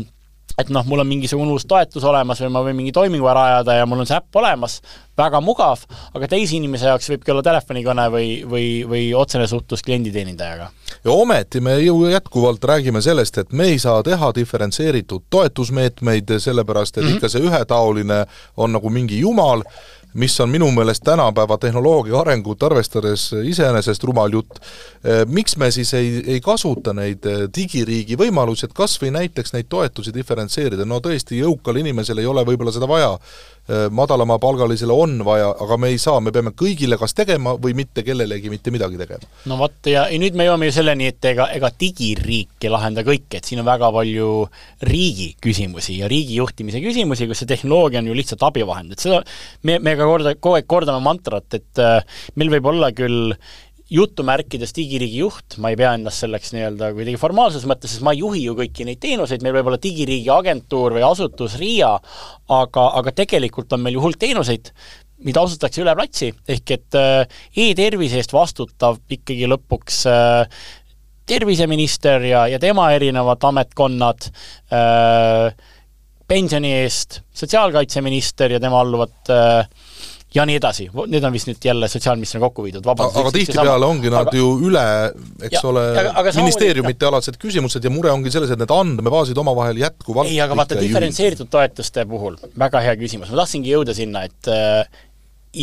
et noh, mul on mingisugune uus toetus olemas või ma võin mingi toimingu ära ajada ja mul on see äpp olemas, väga mugav, aga teise inimese jaoks võibki olla telefonikõne või, või, või otsene suhtlus klienditeenindajaga. ja ometi me ju jätkuvalt räägime sellest, et me ei saa teha diferentseeritud toetusmeetmeid, sellepärast et mm -hmm. ikka see ühetaoline on nagu mingi jumal, mis on minu meelest tänapäeva tehnoloogia arengut arvestades iseenesest rumal jutt, eh, miks me siis ei, ei kasuta neid eh, digiriigi võimalusi, et kas või näiteks neid toetusi diferentseerida, no tõesti, jõukal inimesel ei ole võib-olla seda vaja, madalamapalgalisele on vaja, aga me ei saa, me peame kõigile kas tegema või mitte kellelegi mitte midagi tegema. no vot, ja, ja nüüd me jõuame ju selleni, et ega, ega digiriik ei lahenda kõike, et siin on väga palju riigi küsimusi ja riigi juhtimise küsimusi, kus see tehnoloogia on ju lihtsalt abivahend, et seda me, me ka korda, kogu aeg kordame mantrat, et äh, meil võib olla küll jutumärkides digiriigi juht, ma ei pea ennast selleks nii-öelda kuidagi formaalses mõttes, sest ma ei juhi ju kõiki neid teenuseid, meil võib olla digiriigi agentuur või asutus RIA, aga, aga tegelikult on meil ju hulk teenuseid, mida osutatakse üle platsi, ehk et äh, e-tervise eest vastutab ikkagi lõpuks äh, terviseminister ja, ja tema erinevad ametkonnad äh,, pensioni eest sotsiaalkaitseminister ja tema alluvad äh, ja nii edasi, need on vist nüüd jälle sotsiaalministrina kokku viidud, vabandust. aga tihtipeale ongi nad aga, ju üle, eks ja, ole, ministeeriumite alased küsimused ja mure ongi selles, et need andmebaasid omavahel jätkuvalt ei, aga vaata, diferentseeritud toetuste puhul, väga hea küsimus, ma tahtsingi jõuda sinna, et äh,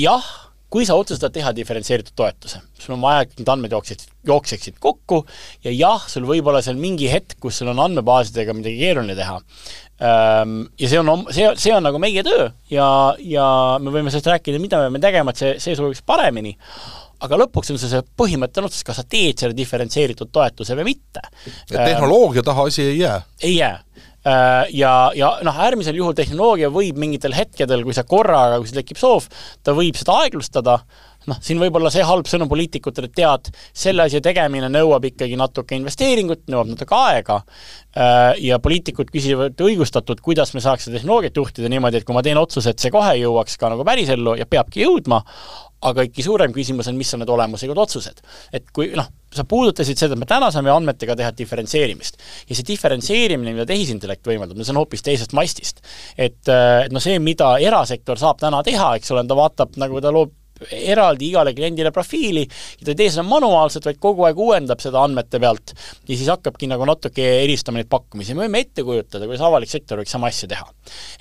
jah, kui sa otsustad teha diferentseeritud toetuse, sul on vaja, et need andmed jookseksid, jookseksid kokku ja jah, sul võib olla seal mingi hetk, kus sul on andmebaasidega midagi keeruline teha, Ehm, ja see on, see, see on nagu meie töö ja, ja me võime sellest rääkida, mida me peame tegema, et see, see sujuks paremini, aga lõpuks on see see põhimõtteline otsus, kas sa teed selle diferentseeritud toetuse või mitte. et tehnoloogia taha asi ei jää? ei jää ja, ja noh, äärmisel juhul tehnoloogia võib mingitel hetkedel, kui sa korraga, kui sul tekib soov, ta võib seda aeglustada, noh, siin võib olla see halb sõnum poliitikutele, et tead, selle asja tegemine nõuab ikkagi natuke investeeringut, nõuab natuke aega. Äh, ja poliitikud küsivad õigustatult, kuidas me saaks seda tehnoloogiat juhtida niimoodi, et kui ma teen otsuse, et see kohe jõuaks ka nagu pärisellu ja peabki jõudma, aga ikkagi suurem küsimus on, mis on need olemuslikud otsused. et kui noh, sa puudutasid seda, et me täna saame andmetega teha diferentseerimist. ja see diferentseerimine, mida tehisintellekt võimaldab, no see on hoopis teisest mastist. et, äh, et noh, see, mida erasektor saab täna teha, eks ole, ta vaatab, nagu ta loob eraldi igale kliendile profiili ja ta ei tee seda manuaalselt, vaid kogu aeg uuendab seda andmete pealt ja siis hakkabki nagu natuke eristama neid pakkumisi, me võime ette kujutada, kuidas avalik sektor võiks sama asja teha.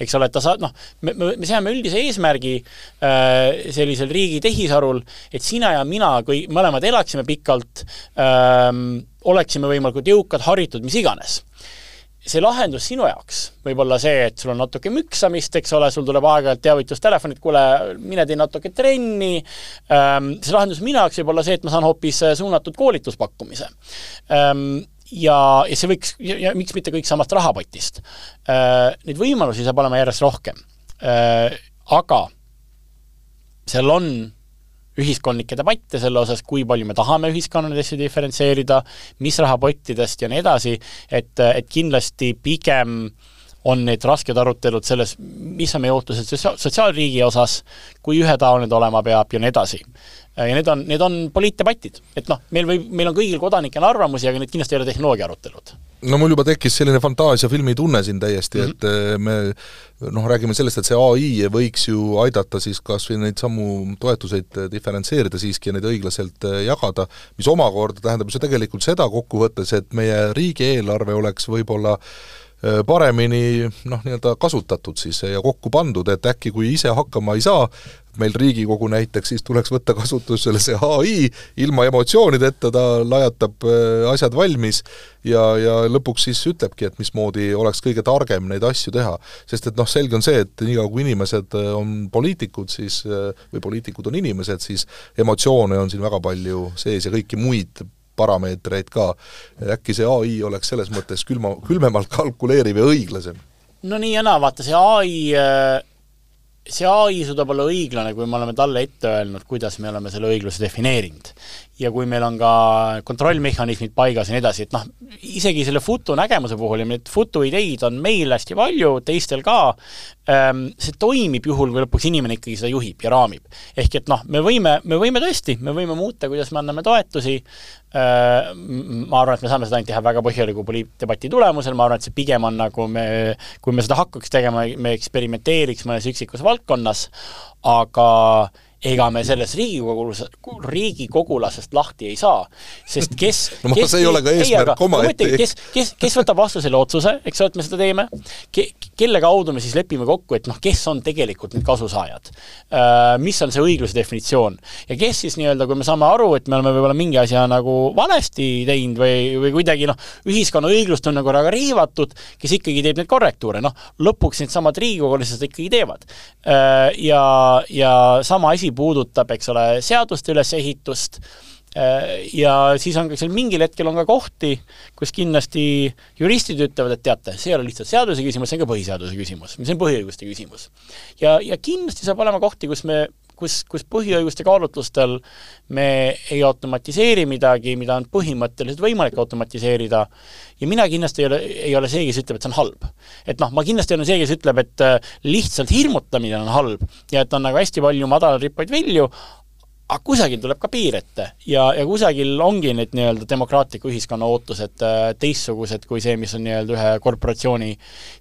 eks ole, et ta saab, noh, me, me, me seame üldise eesmärgi äh, sellisel riigi tehisarul, et sina ja mina, kui mõlemad elaksime pikalt ähm,, oleksime võimalikult jõukad, haritud, mis iganes see lahendus sinu jaoks võib olla see, et sul on natuke müksamist, eks ole, sul tuleb aeg-ajalt teavitustelefon, et kuule, mine tee natuke trenni, ähm, see lahendus minu jaoks võib olla see, et ma saan hoopis äh, suunatud koolituspakkumise. Ähm, ja, ja see võiks, ja miks mitte kõik samast rahapotist. Äh, neid võimalusi saab olema järjest rohkem. Äh, aga seal on ühiskondlikke debatte selle osas, kui palju me tahame ühiskonnadesse diferentseerida, mis rahapottidest ja nii edasi, et, et kindlasti pigem on need rasked arutelud selles, mis on meie ootused sotsiaal, sotsiaalriigi osas, kui ühetaoline ta olema peab ja nii edasi. ja need on, need on poliitdebatid, et noh, meil võib, meil on kõigil kodanikel arvamusi, aga need kindlasti ei ole tehnoloogia arutelud no mul juba tekkis selline fantaasiafilmi tunne siin täiesti mm, -hmm. et eh, me noh, räägime sellest, et see ai võiks ju aidata siis kas või neid samu toetuseid eh, diferentseerida siiski ja neid õiglaselt eh, jagada, mis omakorda tähendab ju tegelikult seda kokkuvõttes, et meie riigieelarve oleks võib-olla paremini noh, nii-öelda kasutatud siis ja kokku pandud, et äkki kui ise hakkama ei saa, meil Riigikogu näiteks, siis tuleks võtta kasutusele see ai, ilma emotsioonideta ta lajatab äh, asjad valmis ja, ja lõpuks siis ütlebki, et mismoodi oleks kõige targem neid asju teha. sest et noh, selge on see, et niikaua kui inimesed äh, on poliitikud, siis äh, või poliitikud on inimesed, siis emotsioone on siin väga palju sees ja kõiki muid parameetreid ka. äkki see ai oleks selles mõttes külma, külmemalt kalkuleeriv ja õiglasem? no nii ja naa, vaata see ai see ai suudab olla õiglane, kui me oleme talle ette öelnud, kuidas me oleme selle õigluse defineerinud. ja kui meil on ka kontrollmehhanismid paigas ja nii edasi, et noh, isegi selle futu nägemuse puhul ja neid futu ideid on meil hästi palju, teistel ka, see toimib juhul, kui lõpuks inimene ikkagi seda juhib ja raamib. ehk et noh, me võime, me võime tõesti, me võime muuta, kuidas me anname toetusi, äh, ma arvan, et me saame seda ainult teha väga põhjaliku poliitdebati tulemusel, ma arvan, et see pigem on nagu me, kui me seda hakkaks tegema, me eksperimenteeriks mõnes üksikus valdkonnas, aga ega me sellest Riigikogus, riigikogulasest lahti ei saa, sest kes no kes, see ei ole ka eesmärk omaette. kes, kes, kes võtab vastu selle otsuse, eks ole, et me seda teeme Ke,, kelle kaudu me siis lepime kokku, et noh, kes on tegelikult need kasusaajad uh,, mis on see õigluse definitsioon ja kes siis nii-öelda, kui me saame aru, et me oleme võib-olla mingi asja nagu valesti teinud või, või kuidagi noh, ühiskonna õiglust on nagu väga riivatud, kes ikkagi teeb neid korrektuure, noh, lõpuks needsamad riigikogulased ikkagi teevad uh,. ja, ja sama asi asi puudutab, eks ole, seaduste ülesehitust, äh, ja siis on ka seal mingil hetkel on ka kohti, kus kindlasti juristid ütlevad, et teate, see ei ole lihtsalt seaduse küsimus, see on ka põhiseaduse küsimus, see on põhiõiguste küsimus. ja, ja kindlasti saab olema kohti, kus me kus, kus põhiõiguste kaalutlustel me ei automatiseeri midagi, mida on põhimõtteliselt võimalik automatiseerida, ja mina kindlasti ei ole, ei ole see, kes ütleb, et see on halb. et noh, ma kindlasti olen see, kes ütleb, et äh, lihtsalt hirmutamine on halb ja et on nagu hästi palju madalal rippaid vilju, aga kusagil tuleb ka piir ette ja, ja kusagil ongi need nii-öelda demokraatliku ühiskonna ootused äh, teistsugused kui see, mis on nii-öelda ühe korporatsiooni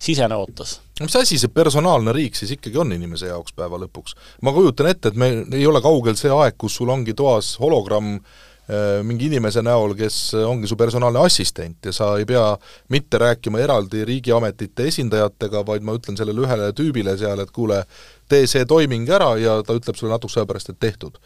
sisene ootus. Mis asi see personaalne riik siis ikkagi on inimese jaoks päeva lõpuks? ma kujutan ette, et me ei ole kaugel see aeg, kus sul ongi toas hologramm äh, mingi inimese näol, kes ongi su personaalne assistent ja sa ei pea mitte rääkima eraldi riigiametite esindajatega, vaid ma ütlen sellele ühele tüübile seal, et kuule, tee see toiming ära ja ta ütleb sulle natukese aja pärast, et tehtud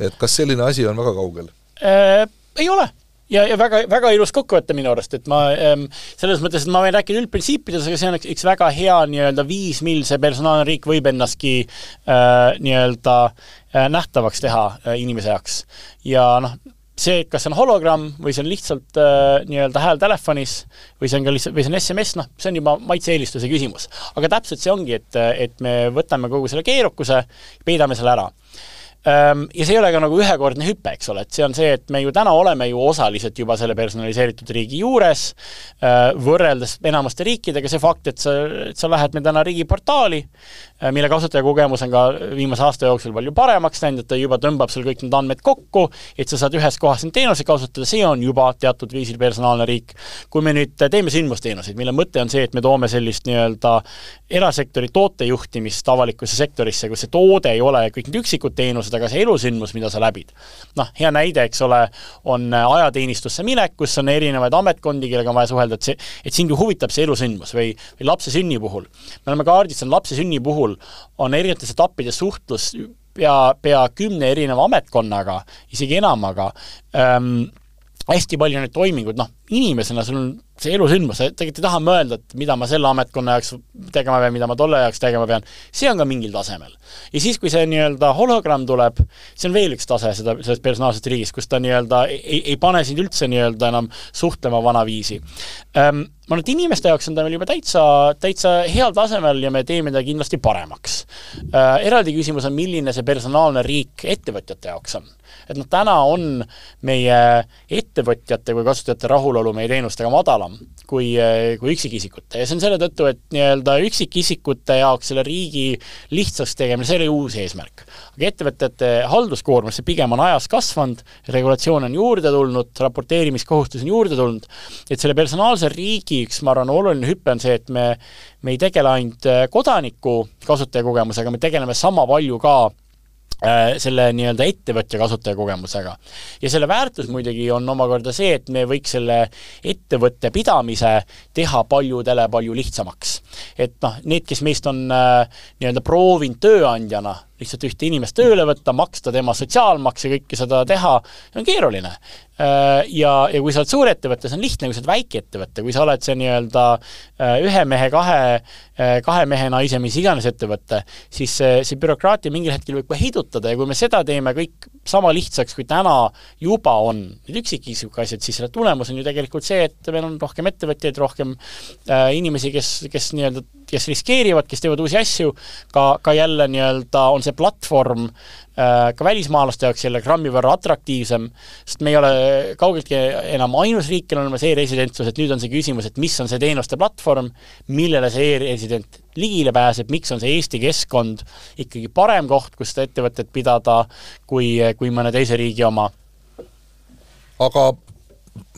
et kas selline asi on väga kaugel äh,? Ei ole ja, ja väga, väga ilus kokkuvõte minu arust, et ma ähm, selles mõttes, et ma võin rääkida üldprintsiipides, aga see on üks, üks väga hea nii-öelda viis, mil see personaalne riik võib ennastki äh, nii-öelda äh, nähtavaks teha äh, inimese jaoks. ja noh, see, et kas see on hologramm või see on lihtsalt äh, nii-öelda hääl telefonis või see on ka lihtsalt, või see on SMS, noh, see on juba maitse-eelistuse küsimus. aga täpselt see ongi, et, et me võtame kogu selle keerukuse, peidame selle ära ja see ei ole ka nagu ühekordne hüpe, eks ole, et see on see, et me ju täna oleme ju osaliselt juba selle personaliseeritud riigi juures, ehm, võrreldes enamuste riikidega, see fakt, et sa, et sa lähed meil täna riigiportaali, ehm, mille kasutajakogemus on ka viimase aasta jooksul palju paremaks läinud, et ta juba tõmbab sul kõik need andmed kokku, et sa saad ühes kohas neid teenuseid kasutada, see on juba teatud viisil personaalne riik. kui me nüüd teeme sündmusteenuseid, mille mõte on see, et me toome sellist nii-öelda erasektori tootejuhtimist avalikkusse sektorisse, kus see toode ei ole kõik need üksikud teenused, aga ka see elusündmus, mida sa läbid. noh, hea näide, eks ole, on ajateenistusse minek, kus on erinevaid ametkondi, kellega on vaja suhelda, et see, et sind ju huvitab see elusündmus või, või lapse sünni puhul. me oleme kaardistanud, lapse sünni puhul on erinevates etappides suhtlus pea, pea kümne erineva ametkonnaga, isegi enamaga ähm,, hästi palju neid toiminguid, noh, inimesena sul on see elusündmus, sa tegelikult ei taha mõelda, et mida ma selle ametkonna jaoks tegema pean, mida ma tolle jaoks tegema pean, see on ka mingil tasemel. ja siis, kui see nii-öelda hologramm tuleb, see on veel üks tase seda, sellest personaalsest riigist, kus ta nii-öelda ei, ei pane sind üldse nii-öelda enam suhtlema vanaviisi ähm,. ma arvan, et inimeste jaoks on ta meil juba täitsa, täitsa heal tasemel ja me teeme ta kindlasti paremaks äh,. Eraldi küsimus on, milline see personaalne riik ettevõtjate jaoks on et noh, täna on meie ettevõtjate kui kasutajate rahulolu meie teenustega madalam kui, kui üksikisikute ja see on selle tõttu, et nii-öelda üksikisikute jaoks selle riigi lihtsaks tegemine, see oli uus eesmärk. aga ettevõtete halduskoormus, see pigem on ajas kasvanud, regulatsioone on juurde tulnud, raporteerimiskohustusi on juurde tulnud, et selle personaalse riigi üks, ma arvan, oluline hüpe on see, et me me ei tegele ainult kodaniku kasutajakogemusega, me tegeleme sama palju ka selle nii-öelda ettevõtja kasutajakogemusega. ja selle väärtus muidugi on omakorda see, et me võiks selle ettevõtte pidamise teha paljudele palju lihtsamaks. et noh, need, kes meist on äh, nii-öelda proovinud tööandjana lihtsalt ühte inimest tööle võtta, maksta tema sotsiaalmakse, kõike seda teha, on keeruline. Äh, ja, ja kui sa oled suurettevõte, see on lihtne, kui sa oled väikeettevõte, kui sa oled see nii-öelda äh, ühe mehe, kahe, äh, kahe mehe, naise, mis iganes ettevõte, siis see, see bürokraatia mingil hetkel võib ka heidutada ja kui me seda teeme kõik sama lihtsaks, kui täna juba on need üksikisiku asjad, siis selle tulemus on ju tegelikult see, et meil on rohkem ettevõtjaid, rohkem äh, inimesi, kes, kes nii-öelda, kes riskeerivad, kes teevad uusi asju, ka, ka jälle nii-öelda on see platvorm äh, ka välismaalaste jaoks jälle grammi võrra atraktiivsem, sest me ei ole kaugeltki enam ainus riik, kellel on olemas e-residentsus, et nüüd on see küsimus, et mis on see teenuste platvorm, millele see e-resident ligile pääseb, miks on see Eesti keskkond ikkagi parem koht, kus seda ettevõtet pidada, kui, kui mõne teise riigi oma. aga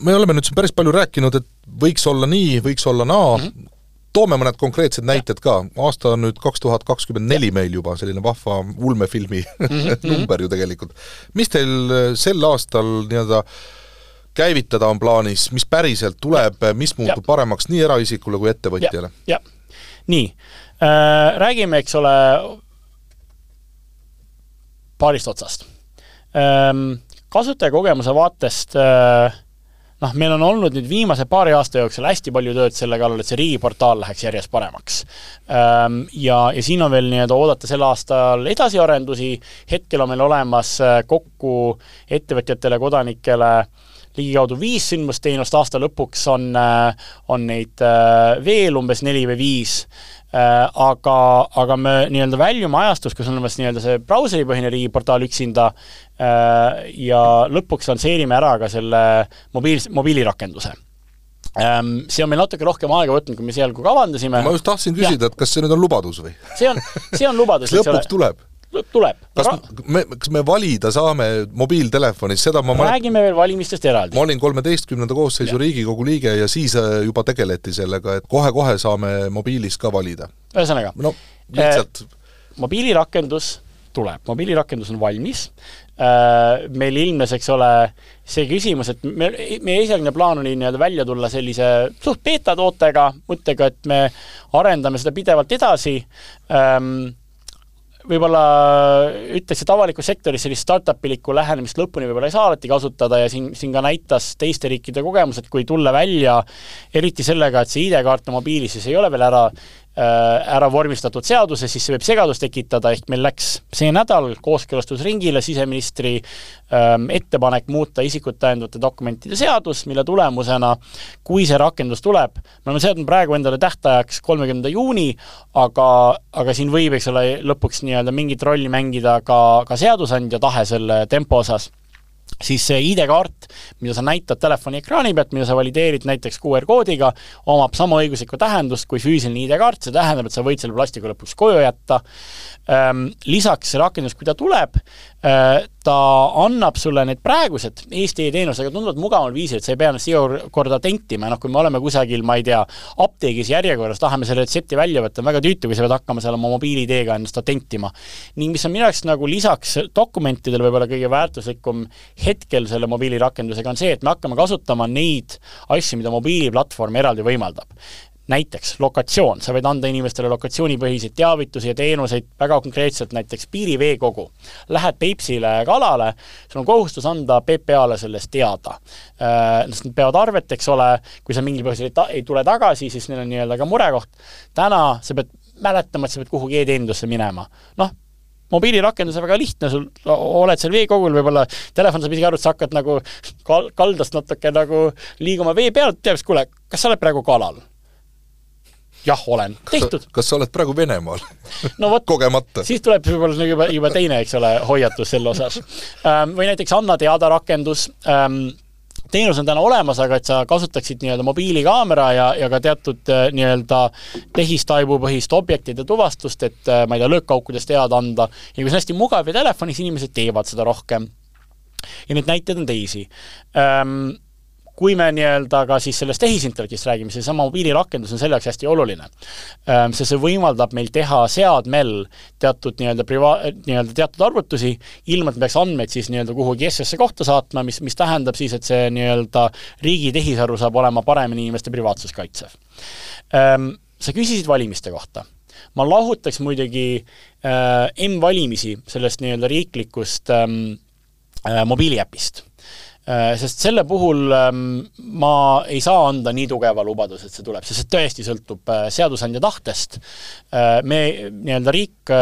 me oleme nüüd siin päris palju rääkinud, et võiks olla nii, võiks olla naa mm, -hmm toome mõned konkreetsed näited ka, aasta on nüüd kaks tuhat kakskümmend neli meil juba, selline vahva ulmefilmi mm -hmm. number ju tegelikult. mis teil äh, sel aastal nii-öelda käivitada on plaanis, mis päriselt tuleb, mis muutub ja. paremaks nii eraisikule kui ettevõtjale? jah, nii äh,, räägime, eks ole, paarist otsast ähm,. kasutajakogemuse vaatest äh, noh, meil on olnud nüüd viimase paari aasta jooksul hästi palju tööd selle kallal, et see riigiportaal läheks järjest paremaks. Ähm, ja, ja siin on veel nii-öelda oodata sel aastal edasiarendusi, hetkel on meil olemas äh, kokku ettevõtjatele, kodanikele ligikaudu viis sündmusteenust, aasta lõpuks on, äh, on neid äh, veel umbes neli või viis aga, aga me nii-öelda väljume ajastust, kus on olemas nii-öelda see brauseripõhine riigiportaal üksinda äh, ja lõpuks lansseerime ära ka selle mobiil, mobiilirakenduse ähm, see on meil natuke rohkem aega võtnud, kui me esialgu kavandasime. ma just tahtsin küsida, et kas see nüüd on lubadus või? see on, see on lubadus kas lõpuks tuleb? Tuleb. kas me, kas me valida saame mobiiltelefonis, seda ma räägime veel valimistest eraldi. ma olin kolmeteistkümnenda koosseisu Riigikogu liige ja siis äh, juba tegeleti sellega, et kohe-kohe saame mobiilis ka valida. ühesõnaga no lihtsalt äh, mobiilirakendus tuleb, mobiilirakendus on valmis äh,, meil ilmnes, eks ole, see küsimus, et me, meie esialgne plaan oli nii-öelda välja tulla sellise suht beeta tootega, mõttega, et me arendame seda pidevalt edasi ähm,, võib-olla ütleks, et avalikus sektoris sellist startup-ilikku lähenemist lõpuni võib-olla ei saa alati kasutada ja siin, siin ka näitas teiste riikide kogemused, kui tulla välja eriti sellega, et see ID-kaart mobiilis siis ei ole veel ära ära vormistatud seaduses, siis see võib segadust tekitada, ehk meil läks see nädal kooskõlastusringile siseministri ähm, ettepanek muuta isikut tõendavate dokumentide seadus, mille tulemusena, kui see rakendus tuleb, me oleme seadnud praegu endale tähtajaks kolmekümnenda juuni, aga, aga siin võib, eks ole, lõpuks nii-öelda mingit rolli mängida ka, ka seadusandja tahe selle tempo osas siis see ID-kaart, mida sa näitad telefoni ekraani pealt, mida sa valideerid näiteks QR-koodiga, omab sama õiguslikku tähendust kui füüsiline ID-kaart, see tähendab, et sa võid selle plastiku lõpuks koju jätta, lisaks see rakendus, kui ta tuleb, eh, ta annab sulle need praegused Eesti e-teenusega tunduvalt mugaval viisil, et sa ei pea ennast iga korda tentima, noh kui me oleme kusagil, ma ei tea, apteegis järjekorras, tahame selle retsepti välja võtta, on väga tüütu, kui sa pead hakkama seal oma mobiil-ID-ga ennast tentima. ning mis on minu jaoks nagu lisaks dokumentidele võib-olla kõige väärtuslikum hetkel selle mobiilirakendusega, on see, et me hakkame kasutama neid asju, mida mobiiliplatvorm eraldi võimaldab näiteks lokatsioon, sa võid anda inimestele lokatsioonipõhiseid teavitusi ja teenuseid väga konkreetselt, näiteks piiriveekogu. Lähed Peipsile kalale, sul on kohustus anda PPA-le sellest teada. Äh, nad peavad arvet, eks ole, kui sa mingil põhjusel ei, ta-, ei tule tagasi, siis neil on nii-öelda ka murekoht. täna sa pead mäletama, et sa pead kuhugi e-teenindusse minema. noh, mobiilirakendus on väga lihtne, sul oled seal veekogul, võib-olla telefon saab isegi aru, et sa hakkad nagu kal-, kaldast natuke nagu liiguma vee peal, teab siis, kuule, kas sa oled praegu kalal? Jah, olen, tehtud. kas sa oled praegu Venemaal no vot, kogemata? siis tuleb võib-olla juba, juba teine, eks ole, hoiatus selle osas ähm,. Või näiteks Anna teada rakendus ähm,, teenus on täna olemas, aga et sa kasutaksid nii-öelda mobiilikaamera ja, ja ka teatud äh, nii-öelda tehistaibupõhist objektide tuvastust, et äh, ma ei tea, löökkaukudest teada anda ja kui see on hästi mugav ja telefonis, inimesed teevad seda rohkem. ja neid näiteid on teisi ähm, kui me nii-öelda ka siis sellest tehisintellektist räägime, seesama mobiilirakendus on selle jaoks hästi oluline. Ehm, sest see võimaldab meil teha seadmel teatud nii-öelda priva-, nii-öelda teatud arvutusi, ilma et me peaks andmeid siis nii-öelda kuhugi SS-e kohta saatma, mis, mis tähendab siis, et see nii-öelda riigi tehisaru saab olema paremini inimeste privaatsust kaitsev. Ehm, sa küsisid valimiste kohta ma lahutaks muidugi äh, M-valimisi sellest nii-öelda riiklikust ähm, äh, mobiiliäpist sest selle puhul ähm, ma ei saa anda nii tugeva lubaduse, et see tuleb, sest see tõesti sõltub äh, seadusandja tahtest. Äh, me, nii-öelda riik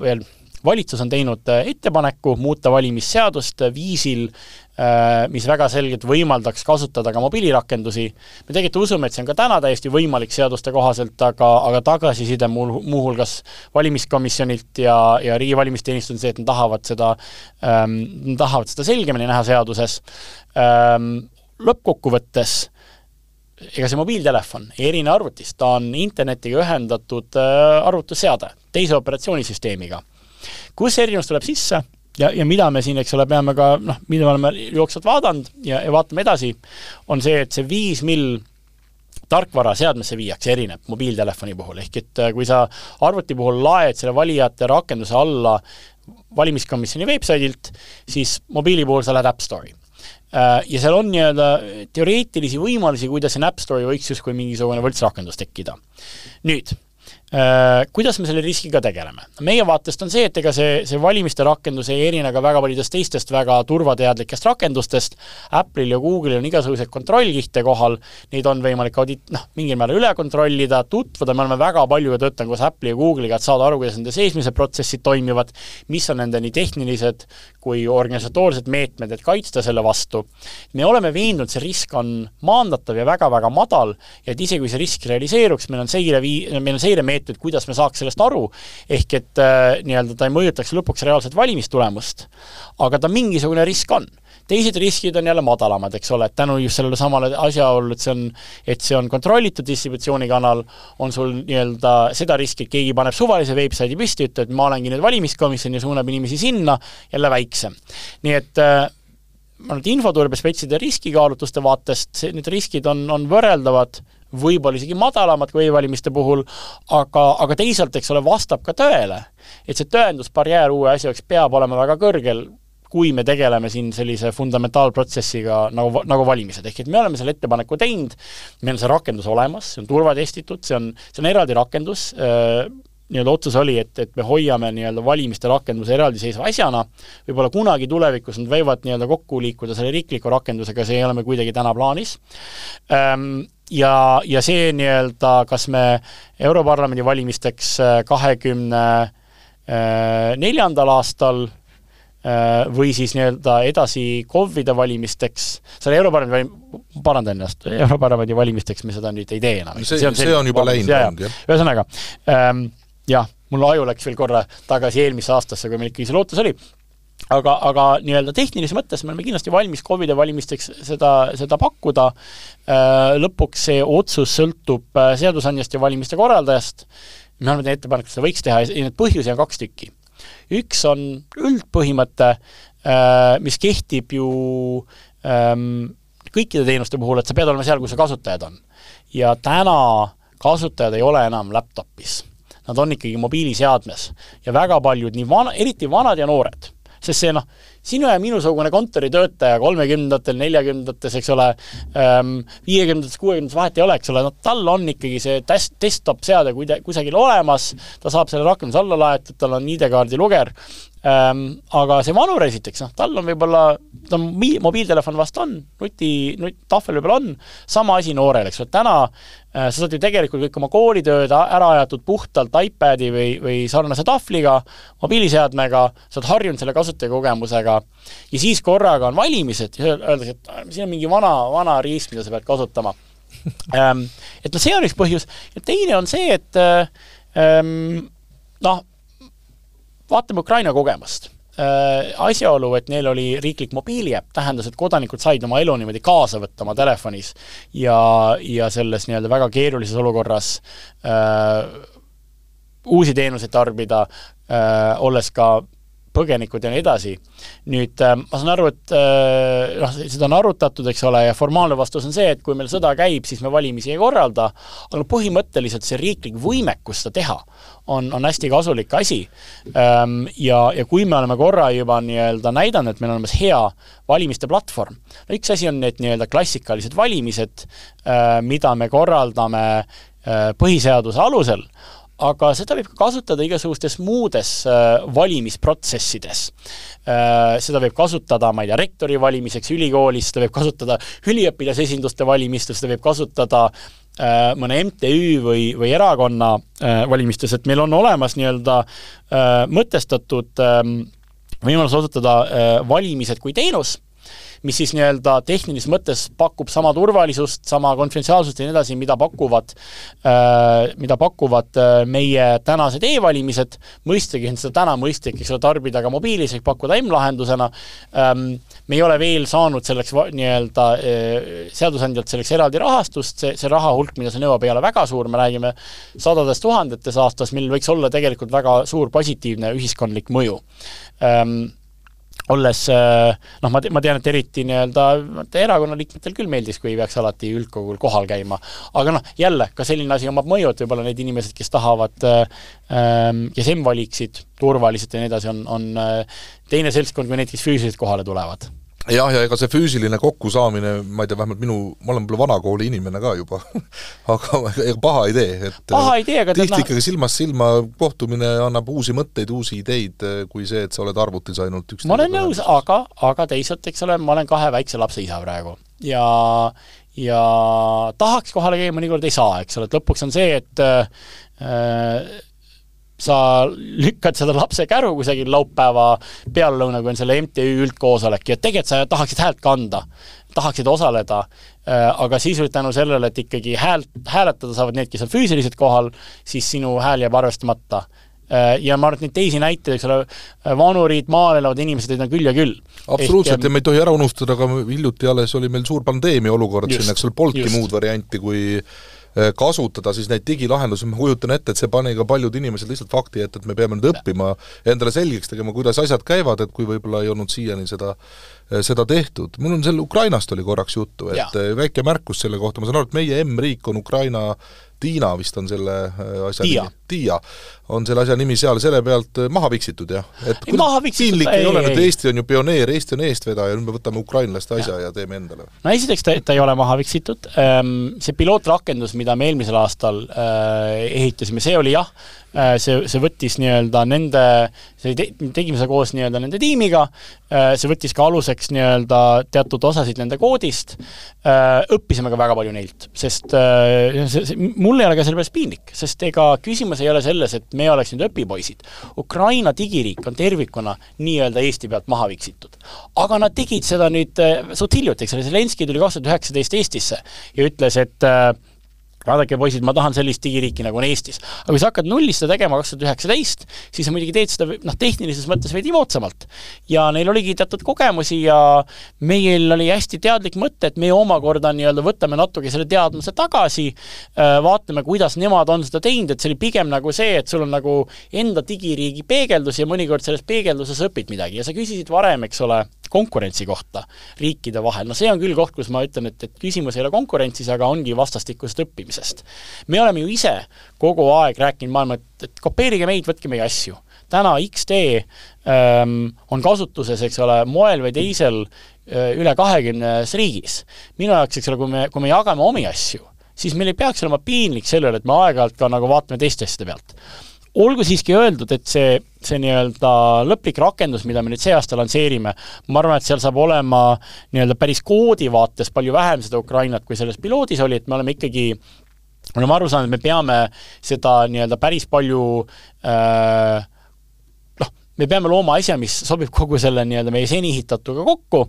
veel valitsus on teinud ettepaneku muuta valimisseadust viisil, Äh, mis väga selgelt võimaldaks kasutada ka mobiilirakendusi. me tegelikult usume, et see on ka täna täiesti võimalik seaduste kohaselt, aga, aga tagasiside muu, muuhulgas valimiskomisjonilt ja, ja riigi valimisteenistus on see, et nad tahavad seda ähm,, tahavad seda selgemini näha seaduses ähm,. lõppkokkuvõttes ega see mobiiltelefon ei erine arvutist, ta on internetiga ühendatud äh, arvutusseade teise operatsioonisüsteemiga. kus erinevus tuleb sisse? Ja, ja mida me siin, eks ole, peame ka noh, mida me oleme jooksvalt vaadanud ja, ja vaatame edasi, on see, et see viis mill tarkvara seadmesse viiakse, erineb mobiiltelefoni puhul, ehk et äh, kui sa arvuti puhul laed selle valijate rakenduse alla valimiskomisjoni veebsaidilt, siis mobiili puhul sa lähed App Store'i äh, ja seal on nii-öelda teoreetilisi võimalusi, kuidas siin App Store'i võiks justkui mingisugune võltsrakendus tekkida. nüüd, kuidas me selle riskiga tegeleme? meie vaatest on see, et ega see, see valimiste rakendus ei erine ka väga paljudest teistest väga turvateadlikest rakendustest, Apple'il ja Google'il on igasuguseid kontrollkihte kohal, neid on võimalik audit-, noh, mingil määral üle kontrollida, tutvuda, me oleme väga palju töötanud koos Apple'i ja Google'iga, et saada aru, kuidas nende seesmised protsessid toimivad, mis on nende nii tehnilised kui organisatoorsed meetmed, et kaitsta selle vastu. me oleme veendunud, see risk on maandatav ja väga-väga madal ja et isegi kui see risk realiseeruks, meil on seire vii-, meil on seiremeetmed, tehtud, kuidas me saaks sellest aru, ehk et äh, nii-öelda ta ei mõjutaks lõpuks reaalset valimistulemust, aga ta mingisugune risk on teised riskid on jälle madalamad, eks ole, et tänu just sellele samale asjaolule, et see on, et see on kontrollitud distributsioonikanal, on sul nii-öelda seda riski, et keegi paneb suvalise veebsaidi püsti, ütleb, et ma olengi nüüd valimiskomisjon ja suunab inimesi sinna, jälle väiksem. nii et äh, ma et infoturbespetside riskikaalutluste vaatest need riskid on, on võrreldavad võib-olla isegi madalamad kui e-valimiste puhul, aga, aga teisalt, eks ole, vastab ka tõele, et see tõendusbarjäär uue asja jaoks peab olema väga kõrgel, kui me tegeleme siin sellise fundamentaalprotsessiga nagu, nagu valimised, ehk et me oleme selle ettepaneku teinud, meil on see rakendus olemas, see on turvatestitud, see on, see on eraldi rakendus äh,, nii-öelda otsus oli, et, et me hoiame nii-öelda valimiste rakenduse eraldiseisva asjana, võib-olla kunagi tulevikus nad võivad nii-öelda kokku liikuda selle riikliku rakendusega, see ei ole meil kuidagi täna plaanis ähm,, ja, ja see nii-öelda, kas me Europarlamendi valimisteks äh, kahekümne äh, neljandal aastal äh, või siis nii-öelda edasi KOV-ide valimisteks, selle Europarlamendi valim-, parandan ennast, Europarlamendi valimisteks me seda nüüd ei tee enam. see, see on, see on juba läinud, jah. ühesõnaga ähm,, jah, mul aju läks veel korra tagasi eelmisse aastasse, kui meil ikkagi see lootus oli, aga, aga nii-öelda tehnilises mõttes me oleme kindlasti valmis KOV-ide valimisteks seda, seda pakkuda, lõpuks see otsus sõltub seadusandjast ja valimiste korraldajast, me oleme teinud ettepaneku, et seda võiks teha ja neid põhjusi on kaks tükki. üks on üldpõhimõte, mis kehtib ju ähm, kõikide teenuste puhul, et sa pead olema seal, kus su kasutajad on. ja täna kasutajad ei ole enam laptopis. Nad on ikkagi mobiiliseadmes. ja väga paljud, nii vana, eriti vanad ja noored, sest see noh, sinu ja minusugune kontoritöötaja kolmekümnendatel, neljakümnendates, eks ole ähm,, viiekümnendates, kuuekümnendates, vahet ei ole, eks ole, no tal on ikkagi see test, desktop-seade kuida-, kusagil olemas, ta saab selle rakenduse alla laetud, tal on ID-kaardi luger aga see vanur esiteks, noh, tal on võib-olla, ta on mobiiltelefon vast on, nuti, nutt, tahvel võib-olla on, sama asi noorel, eks ole, täna äh, sa saad ju tegelikult kõik oma koolitööd ära ajatud puhtalt iPadi või, või sarnase tahvliga, mobiiliseadmega, sa oled harjunud selle kasutajakogemusega, ja siis korraga on valimised ja öeldakse, et siin on mingi vana, vana riist, mida sa pead kasutama. Ähm, et noh, see on üks põhjus. Ja teine on see, et ähm, noh, vaatame Ukraina kogemust. Äh, asjaolu, et neil oli riiklik mobiiliäpp, tähendas, et kodanikud said oma elu niimoodi kaasa võtta oma telefonis ja, ja selles nii-öelda väga keerulises olukorras äh, uusi teenuseid tarbida äh,, olles ka põgenikud ja nii edasi. nüüd äh, ma saan aru, et äh, noh, seda on arutatud, eks ole, ja formaalne vastus on see, et kui meil sõda käib, siis me valimisi ei korralda, aga põhimõtteliselt see riiklik võimekus seda teha on, on hästi kasulik asi. Ähm, ja, ja kui me oleme korra juba nii-öelda näidanud, et meil on olemas hea valimiste platvorm, no üks asi on need nii-öelda klassikalised valimised, äh, mida me korraldame põhiseaduse alusel, aga seda võib ka kasutada igasugustes muudes äh, valimisprotsessides äh,. seda võib kasutada, ma ei tea, rektori valimiseks ülikoolis, seda võib kasutada üliõpilasesinduste valimistel, seda võib kasutada äh, mõne MTÜ või, või erakonna valimistes, et meil on olemas nii-öelda mõtestatud äh, võimalus osutada valimised kui teenus mis siis nii-öelda tehnilises mõttes pakub sama turvalisust, sama konfidentsiaalsust ja nii edasi, mida pakuvad äh,, mida pakuvad äh, meie tänased e-valimised, mõistagi on seda täna mõistlik, eks ole, tarbida ka mobiilis ehk pakkuda M-lahendusena. Ähm,, me ei ole veel saanud selleks nii-öelda äh, seadusandjalt selleks eraldi rahastust, see, see raha hulk, mida see nõuab, ei ole väga suur, me räägime sadades tuhandetes aastas, millel võiks olla tegelikult väga suur positiivne ühiskondlik mõju. Ähm, olles äh, noh, ma, ma tean, et eriti nii-öelda erakonna liikmetel küll meeldis, kui ei peaks alati üldkogul kohal käima. aga noh, jälle, ka selline asi omab mõju, et võib-olla need inimesed, kes tahavad, äh, ähm, kes M-valiksid turvaliselt ja nii edasi, on, on äh, teine seltskond kui need, kes füüsiliselt kohale tulevad jah, ja ega see füüsiline kokkusaamine, ma ei tea, vähemalt minu, ma olen võib-olla vanakooli inimene ka juba aga ega paha ei tee, et paha ei tee, aga tihti ikkagi silmast silma kohtumine annab uusi mõtteid, uusi ideid, kui see, et sa oled arvutis ainult üks ma olen nõus, aga, aga teisalt, eks ole, ma olen kahe väikse lapse isa praegu. Ja ja tahaks kohale käia, mõnikord ei saa, eks ole, et lõpuks on see, et äh, sa lükkad seda lapse käru kusagil laupäeva peallõuna, kui on selle MTÜ üldkoosolek ja tegelikult sa tahaksid häält kanda, tahaksid osaleda, äh, aga sisuliselt tänu sellele, et ikkagi häält, hääletada saavad need, kes on füüsiliselt kohal, siis sinu hääl jääb arvestamata. Äh, ja ma arvan, et neid teisi näiteid, eks ole, vanurid, maal elavad inimesed, neid on küll ja küll. absoluutselt Ehk, ja me ei tohi ära unustada, ka hiljuti alles oli meil suur pandeemia olukord siin, eks ole, polnudki muud varianti, kui Äh, kasutada siis neid digilahendusi, ma kujutan ette, et see pani ka paljud inimesed lihtsalt fakti ette, et me peame nüüd õppima, endale selgeks tegema, kuidas asjad käivad, et kui võib-olla ei olnud siiani seda äh, seda tehtud. mul on selle Ukrainast oli korraks juttu, et ja. Äh, väike märkus selle kohta, ma saan aru, et meie M-riik on Ukraina Tiina vist on selle äh, asja Tiia. nimi, Tiia on selle asja nimi seal, selle pealt äh, maha viksitud, jah? et ei, maha piinlik ei, ei ole, et Eesti on ju pioneer, Eesti on eestvedaja, nüüd me võtame ukrainlaste asja ja, ja teeme endale. no esiteks ta, ta ei ole maha viksitud, ehm, see pilootrakendus, mida me eelmisel aastal äh, ehitasime, see oli jah, see, see võttis nii-öelda nende, see te-, tegime seda koos nii-öelda nende tiimiga, see võttis ka aluseks nii-öelda teatud osasid nende koodist, õppisime ka väga palju neilt, sest see, see, mul ei ole ka selle pärast piinlik, sest ega küsimus ei ole selles, et me oleks nüüd õpipoisid. Ukraina digiriik on tervikuna nii-öelda Eesti pealt maha viksitud. aga nad tegid seda nüüd äh, suht hiljuti, eks ole, Zelenskõi tuli kaks tuhat üheksateist Eestisse ja ütles, et äh, vaadake, poisid, ma tahan sellist digiriiki, nagu on Eestis. aga kui sa hakkad nullist seda tegema kaks tuhat üheksateist, siis sa muidugi teed seda noh, tehnilises mõttes veidi moodsamalt. ja neil oligi teatud kogemusi ja meil oli hästi teadlik mõte, et meie omakorda nii-öelda võtame natuke selle teadmuse tagasi, äh, vaatame, kuidas nemad on seda teinud, et see oli pigem nagu see, et sul on nagu enda digiriigi peegeldus ja mõnikord selles peegelduses õpid midagi ja sa küsisid varem, eks ole, konkurentsi kohta riikide vahel, no see on küll koht, kus ma ütlen, et, et küsimus ei ole konkurentsis, aga ongi vastastikusest õppimisest. me oleme ju ise kogu aeg rääkinud maailma, et, et kopeerige meid, võtke meie asju. täna X-tee ähm, on kasutuses, eks ole, moel või teisel äh, üle kahekümnes riigis. minu jaoks, eks ole, kui me, kui me jagame omi asju, siis meil ei peaks olema piinlik selle üle, et me aeg-ajalt ka nagu vaatame teiste asjade pealt olgu siiski öeldud, et see, see nii-öelda lõplik rakendus, mida me nüüd see aasta lansseerime, ma arvan, et seal saab olema nii-öelda päris koodi vaates palju vähem seda Ukrainat, kui selles piloodis oli, et me oleme ikkagi me oleme aru saanud, et me peame seda nii-öelda päris palju äh, me peame looma asja, mis sobib kogu selle nii-öelda meie seni ehitatuga kokku,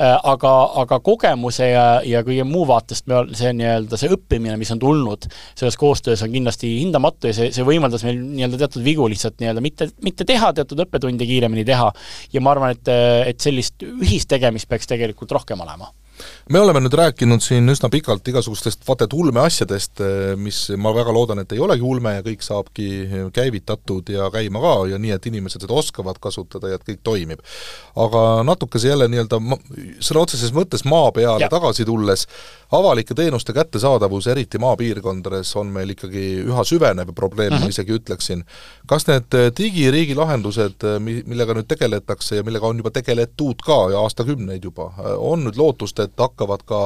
äh, aga, aga kogemuse ja, ja kõige muu vaatest me, see nii-öelda see õppimine, mis on tulnud selles koostöös, on kindlasti hindamatu ja see, see võimaldas meil nii-öelda teatud vigu lihtsalt nii-öelda mitte, mitte teha, teatud õppetunde kiiremini teha. ja ma arvan, et, et sellist ühistegemist peaks tegelikult rohkem olema me oleme nüüd rääkinud siin üsna pikalt igasugustest vaata et ulmeasjadest, mis ma väga loodan, et ei olegi ulme ja kõik saabki käivitatud ja käima ka ja nii, et inimesed seda oskavad kasutada ja et kõik toimib. aga natukese jälle nii-öelda sõna otseses mõttes maa peale ja. tagasi tulles, avalike teenuste kättesaadavus, eriti maapiirkondades, on meil ikkagi üha süvenev probleem ma isegi ütleksin. kas need digiriigi lahendused, mi-, millega nüüd tegeletakse ja millega on juba tegeletud ka ja aastakümneid juba, on nüüd lootust, et hakkavad ka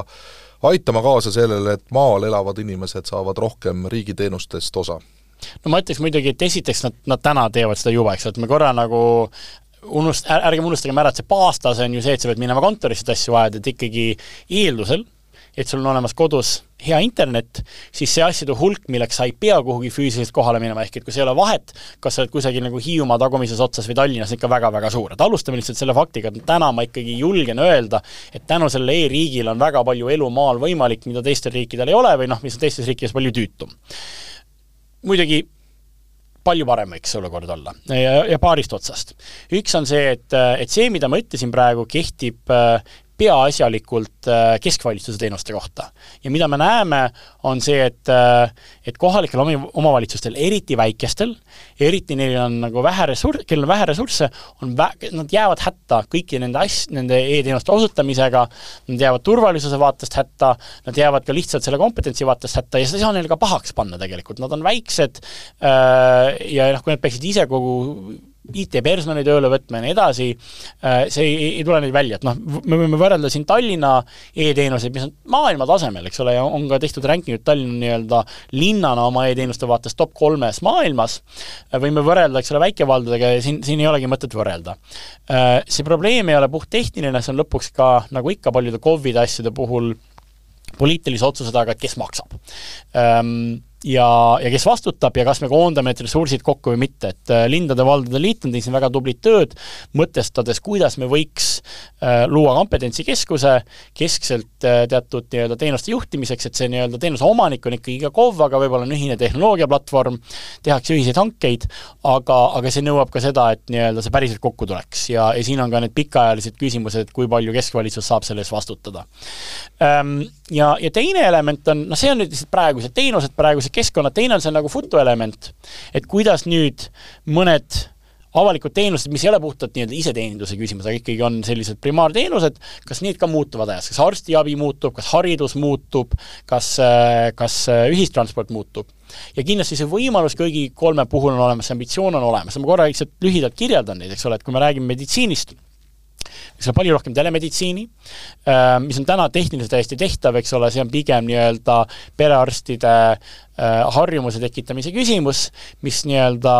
aitama kaasa sellele, et maal elavad inimesed saavad rohkem riigiteenustest osa? no ma ütleks muidugi, et esiteks nad, nad täna teevad seda juba, eks, et me korra nagu unust-, ärgem unustagem ära, et see baastase on ju see, et sa pead minema kontorisse asju ajada, et ikkagi eeldusel, et sul on olemas kodus hea internet, siis see asjade hulk, milleks sa ei pea kuhugi füüsiliselt kohale minema, ehk et kui see ei ole vahet, kas sa oled kusagil nagu Hiiumaa tagumises otsas või Tallinnas, ikka väga-väga suur, et alustame lihtsalt selle faktiga, et täna ma ikkagi julgen öelda, et tänu sellele e-riigile on väga palju elu maal võimalik, mida teistel riikidel ei ole või noh, mis on teistes riikides palju tüütum. muidugi palju parem võiks see olukord olla ja, ja paarist otsast. üks on see, et, et see, mida ma ütlesin praegu, kehtib peaasjalikult äh, keskvalitsuse teenuste kohta. ja mida me näeme, on see, et äh, et kohalikel omavalitsustel, eriti väikestel, eriti neil on nagu vähe resur-, kellel on vähe ressursse, on vä-, nad jäävad hätta kõiki nende as-, nende e-teenuste osutamisega, nad jäävad turvalisuse vaatest hätta, nad jäävad ka lihtsalt selle kompetentsi vaatest hätta ja seda ei saa neile ka pahaks panna tegelikult, nad on väiksed äh, ja noh, kui nad peaksid ise kogu IT-personali tööle võtma ja nii edasi, äh, see ei, ei tule nüüd välja, et noh, me võime võrrelda siin Tallinna e-teenuseid, mis on maailma tasemel, eks ole, ja on ka tehtud rankingud Tallinna nii-öelda linnana oma e-teenuste vaates top kolmes maailmas, äh, võime võrrelda, eks ole, väikevaldadega ja siin, siin ei olegi mõtet võrrelda. Äh, see probleem ei ole puhttehniline, see on lõpuks ka, nagu ikka paljude KOV-ide asjade puhul, poliitilise otsuse taga, et kes maksab ähm, ja, ja kes vastutab ja kas me koondame need ressursid kokku või mitte, et äh, linnade-valdade liit on teinud siin väga tublit tööd, mõtestades, kuidas me võiks äh, luua kompetentsikeskuse keskselt äh, teatud nii-öelda teenuste juhtimiseks, et see nii-öelda teenuse omanik on ikkagi iga KOV, aga võib-olla on ühine tehnoloogiaplatvorm, tehakse ühiseid hankeid, aga, aga see nõuab ka seda, et nii-öelda see päriselt kokku tuleks. Ja, ja siin on ka need pikaajalised küsimused, et kui palju keskvalitsus saab selle eest vastutada. Ähm, ja, ja teine element on, noh, see on nüüd lihtsalt praegused teenused, praegused keskkonnad, teine on see nagu fotoelement, et kuidas nüüd mõned avalikud teenused, mis ei ole puhtalt nii-öelda iseteeninduse küsimus, aga ikkagi on sellised primaarteenused, kas need ka muutuvad ajas, kas arstiabi muutub, kas haridus muutub, kas, kas ühistransport muutub? ja kindlasti see võimalus kõigi kolme puhul on olemas, see ambitsioon on olemas, ma korra lihtsalt lühidalt kirjeldan neid, eks ole, et kui me räägime meditsiinist, eks ole, palju rohkem telemeditsiini, äh, mis on täna tehniliselt täiesti tehtav, eks ole, see on pigem nii-öelda perearstide äh, harjumuse tekitamise küsimus, mis nii-öelda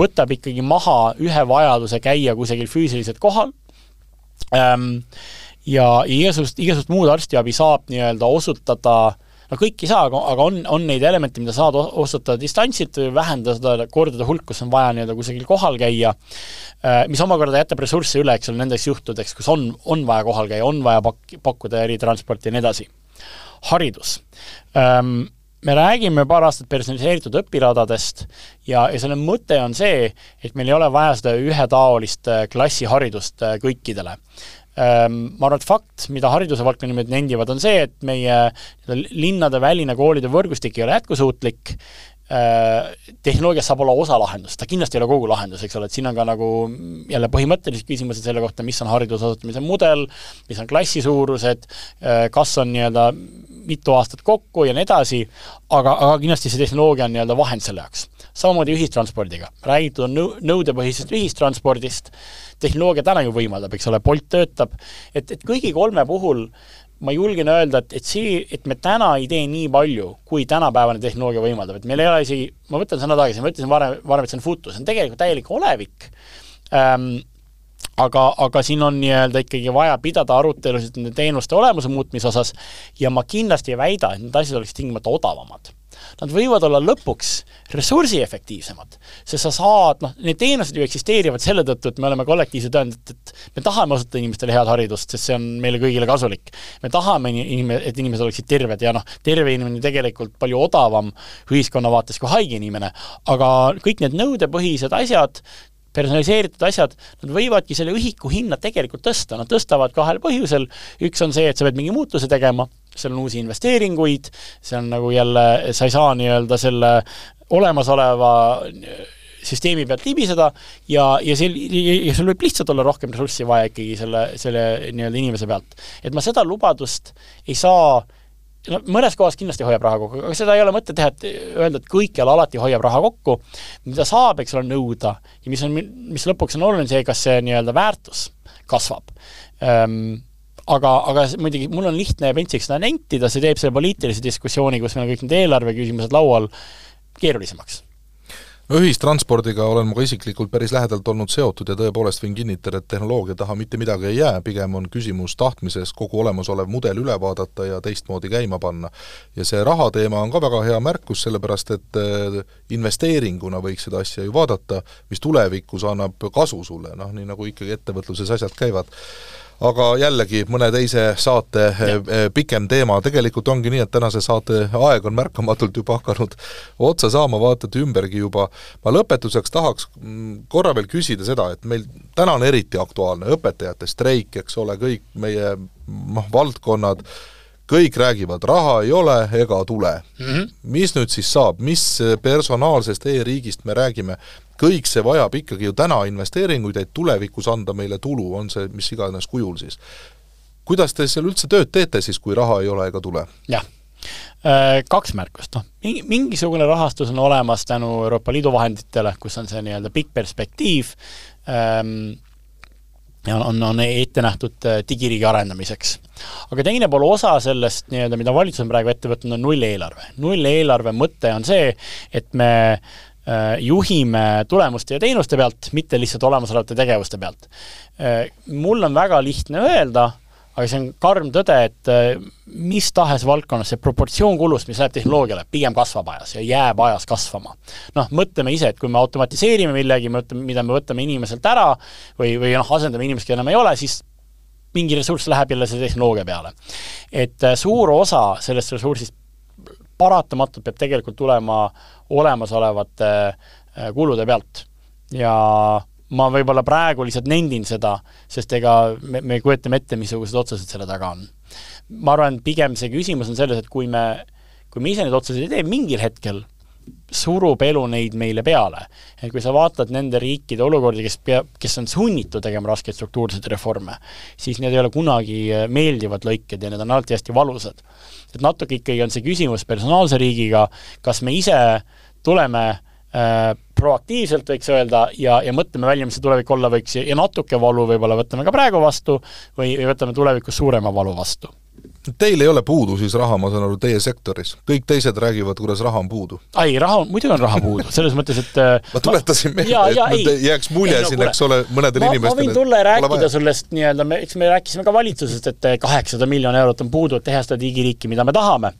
võtab ikkagi maha ühe vajaduse käia kusagil füüsiliselt kohal. Ähm, ja igasugust, igasugust muud arstiabi saab nii-öelda osutada äh, no kõik ei saa, aga, aga on, on neid elemente, mida saad osutada distantsilt või vähendada seda kordade hulka, kus on vaja nii-öelda kusagil kohal käia, äh, mis omakorda jätab ressursse üle, eks ole, nendeks juhtudeks, kus on, on vaja kohal käia, on vaja pak-, pakkuda eritransporti ja nii edasi. haridus ähm, me räägime paar aastat personaliseeritud õpiradadest ja, ja selle mõte on see, et meil ei ole vaja seda ühetaolist äh, klassiharidust äh, kõikidele. Ähm, ma arvan, et fakt, mida hariduse valdkonna inimesed nendivad, on see, et meie linnade väline koolide võrgustik ei ole jätkusuutlik. Äh, tehnoloogia saab olla osa lahendust, ta kindlasti ei ole kogu lahendus, eks ole, et siin on ka nagu jälle põhimõttelised küsimused selle kohta, mis on hariduse osutamise mudel, mis on klassi suurused, äh, kas on nii-öelda mitu aastat kokku ja nii edasi, aga, aga kindlasti see tehnoloogia on nii-öelda vahend selle jaoks. samamoodi ühistranspordiga, räägitud on nõu-, nõudepõhisest ühistranspordist, tehnoloogia täna ju võimaldab, eks ole, Bolt töötab, et, et kõigi kolme puhul ma julgen öelda, et, et see, et me täna ei tee nii palju, kui tänapäevane tehnoloogia võimaldab, et meil ei ole isegi, ma võtan sõna tagasi, ma ütlesin varem, varem, et see on futu, see on tegelikult täielik olevik. Ähm,, aga, aga siin on nii-öelda ikkagi vaja pidada arutelusid nende teenuste olemuse muutmise osas ja ma kindlasti ei väida, et need asjad oleksid tingimata odavamad nad võivad olla lõpuks ressursiefektiivsemad, sest sa saad, noh, need teenused ju eksisteerivad selle tõttu, et me oleme kollektiivselt öelnud, et, et me tahame osutada inimestele head haridust, sest see on meile kõigile kasulik. me tahame inim-, et inimesed oleksid terved ja noh, terve inimene tegelikult palju odavam ühiskonna vaates kui haige inimene, aga kõik need nõudepõhised asjad, personaliseeritud asjad, nad võivadki selle ühiku hinna tegelikult tõsta, nad tõstavad kahel põhjusel, üks on see, et sa pead mingi muutuse tegema, seal on uusi investeeringuid, see on nagu jälle, sa ei saa nii-öelda selle olemasoleva süsteemi pealt libiseda ja, ja sel-, ja sul võib lihtsalt olla rohkem ressurssi vaja ikkagi selle, selle nii-öelda inimese pealt. et ma seda lubadust ei saa no mõnes kohas kindlasti hoiab raha kokku, aga seda ei ole mõtet teha, et öelda, et kõikjal alati hoiab raha kokku, mida saab, eks ole, nõuda ja mis on, mis lõpuks on oluline, see, kas see nii-öelda väärtus kasvab. Ähm, aga, aga muidugi mul on lihtne ja pentsik seda nentida, see teeb selle poliitilise diskussiooni, kus meil on kõik need eelarve küsimused laual, keerulisemaks no ühistranspordiga olen ma ka isiklikult päris lähedalt olnud seotud ja tõepoolest võin kinnitada, et tehnoloogia taha mitte midagi ei jää, pigem on küsimus tahtmises kogu olemasolev mudel üle vaadata ja teistmoodi käima panna. ja see raha teema on ka väga hea märkus, sellepärast et äh, investeeringuna võiks seda asja ju vaadata, mis tulevikus annab kasu sulle, noh nii nagu ikkagi ettevõtluses asjad käivad aga jällegi mõne teise saate ja. Eh, eh, pikem teema, tegelikult ongi nii, et tänase saate aeg on märkamatult juba hakanud otsa saama, vaatate ümbergi juba. ma lõpetuseks tahaks mm, korra veel küsida seda, et meil täna on eriti aktuaalne õpetajate streik, eks ole, kõik meie noh, valdkonnad, kõik räägivad, raha ei ole ega tule mm. -hmm. mis nüüd siis saab, mis personaalsest e-riigist me räägime, kõik see vajab ikkagi ju täna investeeringuid, et tulevikus anda meile tulu, on see mis iganes kujul siis. kuidas te seal üldse tööd teete siis, kui raha ei ole ega tule? jah, äh, kaks märkust, noh, mingisugune rahastus on olemas tänu Euroopa Liidu vahenditele, kus on see nii-öelda pikk perspektiiv ähm,, on, on ette nähtud äh, digiriigi arendamiseks. aga teine pool osa sellest nii-öelda, mida valitsus on praegu ette võtnud, on nulleelarve. nulleelarve mõte on see, et me Äh, juhime tulemuste ja teenuste pealt, mitte lihtsalt olemasolevate tegevuste pealt. Äh, mul on väga lihtne öelda, aga see on karm tõde, et äh, mis tahes valdkonnas see proportsioon kulust, mis läheb tehnoloogiale, pigem kasvab ajas ja jääb ajas kasvama. noh, mõtleme ise, et kui me automatiseerime millegi, mida me võtame inimeselt ära või, või noh, asendame inimest, keda enam ei ole, siis mingi ressurss läheb jälle selle tehnoloogia peale. et suur osa sellest ressursist paratamatult peab tegelikult tulema olemasolevate äh, kulude pealt. ja ma võib-olla praegu lihtsalt nendin seda, sest ega me, me kujutame ette, missugused otsused selle taga on. ma arvan, pigem see küsimus on selles, et kui me, kui me ise neid otsuseid ei tee, mingil hetkel surub elu neid meile peale. et kui sa vaatad nende riikide olukordi, kes pea, kes on sunnitud tegema raskeid struktuurseid reforme, siis need ei ole kunagi äh, meeldivad lõiked ja need on alati hästi valusad. et natuke ikkagi on see küsimus personaalse riigiga, kas me ise tuleme äh, proaktiivselt, võiks öelda, ja, ja mõtleme välja, mis see tulevik olla võiks ja, ja natuke valu võib-olla võtame ka praegu vastu või, või võtame tulevikus suurema valu vastu Teil ei ole puudu siis raha, ma saan aru, teie sektoris, kõik teised räägivad, kuidas raha on puudu. ei, raha on, muidugi on raha puudu, selles mõttes, et äh, ma tuletasin meelde, et ei, jääks mulje ei, siin no,, eks ole, mõnedele inimestele ma võin tulla ja rääkida sellest nii-öelda, me, eks me rääkisime ka valitsusest, et kaheksasada miljonit eurot on puudu, et teha seda digiriiki, mida me tahame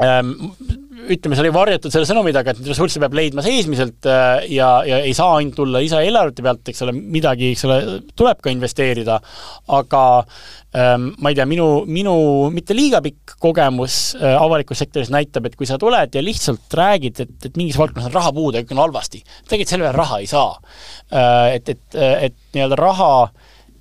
ütleme, see oli varjatud selle sõnumi taga, et ressursse peab leidma seesmiselt äh, ja, ja ei saa ainult tulla lisaeelarvete pealt, eks ole, midagi, eks ole, tuleb ka investeerida, aga ähm, ma ei tea, minu, minu mitte liiga pikk kogemus äh, avalikus sektoris näitab, et kui sa tuled ja lihtsalt räägid, et, et mingis valdkonnas on raha puudu ja kõik on halvasti, tegelikult selle peale raha ei saa äh,. Et, et, et nii-öelda raha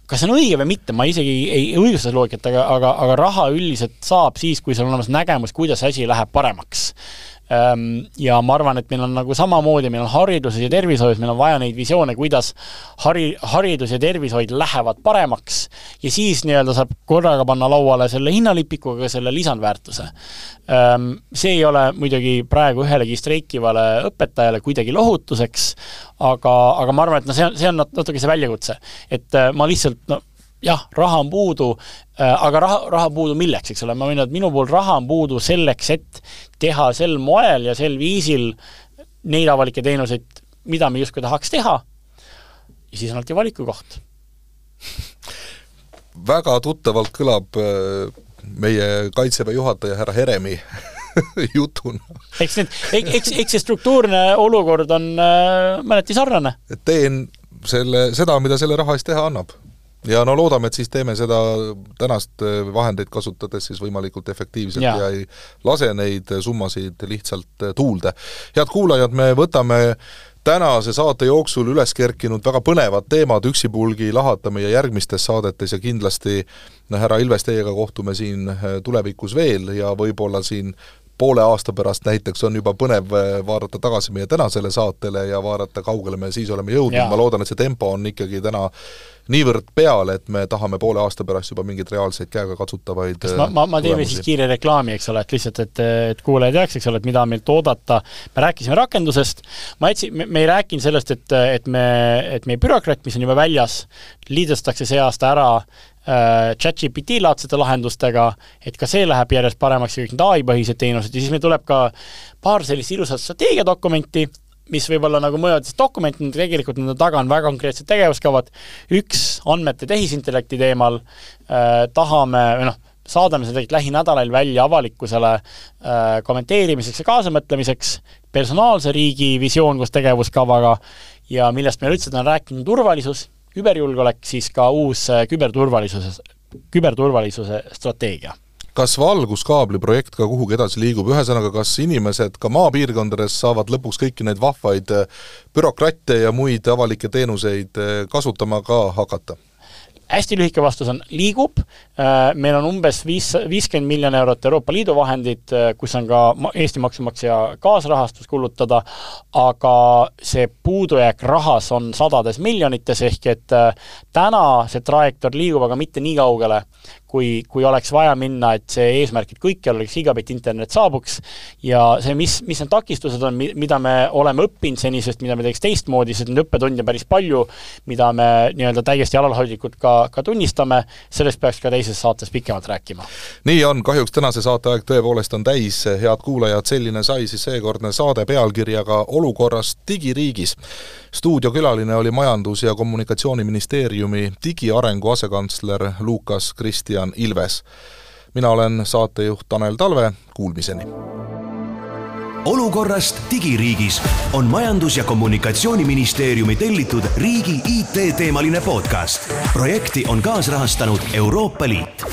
kas see on õige või mitte, ma isegi ei, õigusta loogikat, aga, aga, aga raha üldiselt saab siis, kui sul on olemas nägemus, kuidas asi läheb paremaks ja ma arvan, et meil on nagu samamoodi, meil on hariduses ja tervishoius, meil on vaja neid visioone, kuidas hari, haridus ja tervishoid lähevad paremaks ja siis nii-öelda saab korraga panna lauale selle hinnalipikuga selle lisandväärtuse. Ehm, see ei ole muidugi praegu ühelegi streikivale õpetajale kuidagi lohutuseks, aga, aga ma arvan, et noh, see on, see on natuke see väljakutse. et äh, ma lihtsalt no jah, raha on puudu, aga raha, raha puudu milleks, eks ole, ma võin öelda, et minu puhul raha on puudu selleks, et teha sel moel ja sel viisil neid avalikke teenuseid, mida me justkui tahaks teha, ja siis on alati valiku koht. väga tuttavalt kõlab äh, meie Kaitseväe juhataja härra Heremi jutuna. eks need, eks, eks see struktuurne olukord on äh, mõneti sarnane. teen selle, seda, mida selle raha eest teha annab ja no loodame, et siis teeme seda tänast äh, vahendeid kasutades siis võimalikult efektiivselt ja, ja ei lase neid summasid lihtsalt äh, tuulde. head kuulajad, me võtame tänase saate jooksul üles kerkinud väga põnevad teemad üksipulgi lahata meie järgmistes saadetes ja kindlasti no härra Ilves, teiega kohtume siin tulevikus veel ja võib-olla siin poole aasta pärast näiteks on juba põnev vaadata tagasi meie tänasele saatele ja vaadata, kaugele me siis oleme jõudnud, ma loodan, et see tempo on ikkagi täna niivõrd peale, et me tahame poole aasta pärast juba mingeid reaalseid käegakatsutavaid kas ma, ma, ma teeme siis kiire reklaami, eks ole, et lihtsalt, et, et kuulaja teaks, eks ole, et mida meilt oodata, me rääkisime rakendusest, ma jätsin, me ei rääkinud sellest, et, et me, et meie bürokraat, mis on juba väljas, liidestakse see aasta ära äh, chat-GPT laadsete lahendustega, et ka see läheb järjest paremaks ja kõik need ai-põhised teenused. Ja siis meil tuleb ka paar sellist ilusat strateegiadokumenti, mis võib-olla nagu mõjuvad siis dokumendid, tegelikult nende taga on väga konkreetsed tegevuskavad, üks andmete tehisintellekti teemal äh, tahame, või noh, saadame seda lähinädalal välja avalikkusele äh, kommenteerimiseks ja kaasamõtlemiseks, personaalse riigi visioon koos tegevuskavaga ja millest me üldse täna rääkinud, turvalisus, küberjulgeolek, siis ka uus äh, küberturvalisuse, küberturvalisuse strateegia kas valguskaabli projekt ka kuhugi edasi liigub, ühesõnaga, kas inimesed ka maapiirkondades saavad lõpuks kõiki neid vahvaid äh, bürokratte ja muid avalikke teenuseid äh, kasutama ka hakata? hästi lühike vastus on liigub, äh, meil on umbes viis, viiskümmend miljonit eurot Euroopa Liidu vahendid, kus on ka Eesti maksumaksja kaasrahastus kulutada, aga see puudujääk rahas on sadades miljonites, ehk et täna see trajektoor liigub aga mitte nii kaugele, kui, kui oleks vaja minna, et see eesmärk, et kõikjal oleks gigabitt internet saabuks ja see, mis, mis need takistused on, mida me oleme õppinud senisest, mida me teeks teistmoodi, sest neid õppetunde päris palju, mida me nii-öelda täiesti alalhoidlikult ka, ka tunnistame, sellest peaks ka teises saates pikemalt rääkima. nii on, kahjuks tänase saate aeg tõepoolest on täis, head kuulajad, selline sai siis seekordne saade pealkirjaga Olukorrast digiriigis. stuudiokülaline oli Majandus- ja Kommunikatsiooniministeeriumi digiarengu asekantsler Lukas Kristjan Kristjan Ilves. mina olen saatejuht Tanel Talve, kuulmiseni! olukorrast digiriigis on Majandus- ja Kommunikatsiooniministeeriumi tellitud riigi IT-teemaline podcast. projekti on kaasrahastanud Euroopa Liit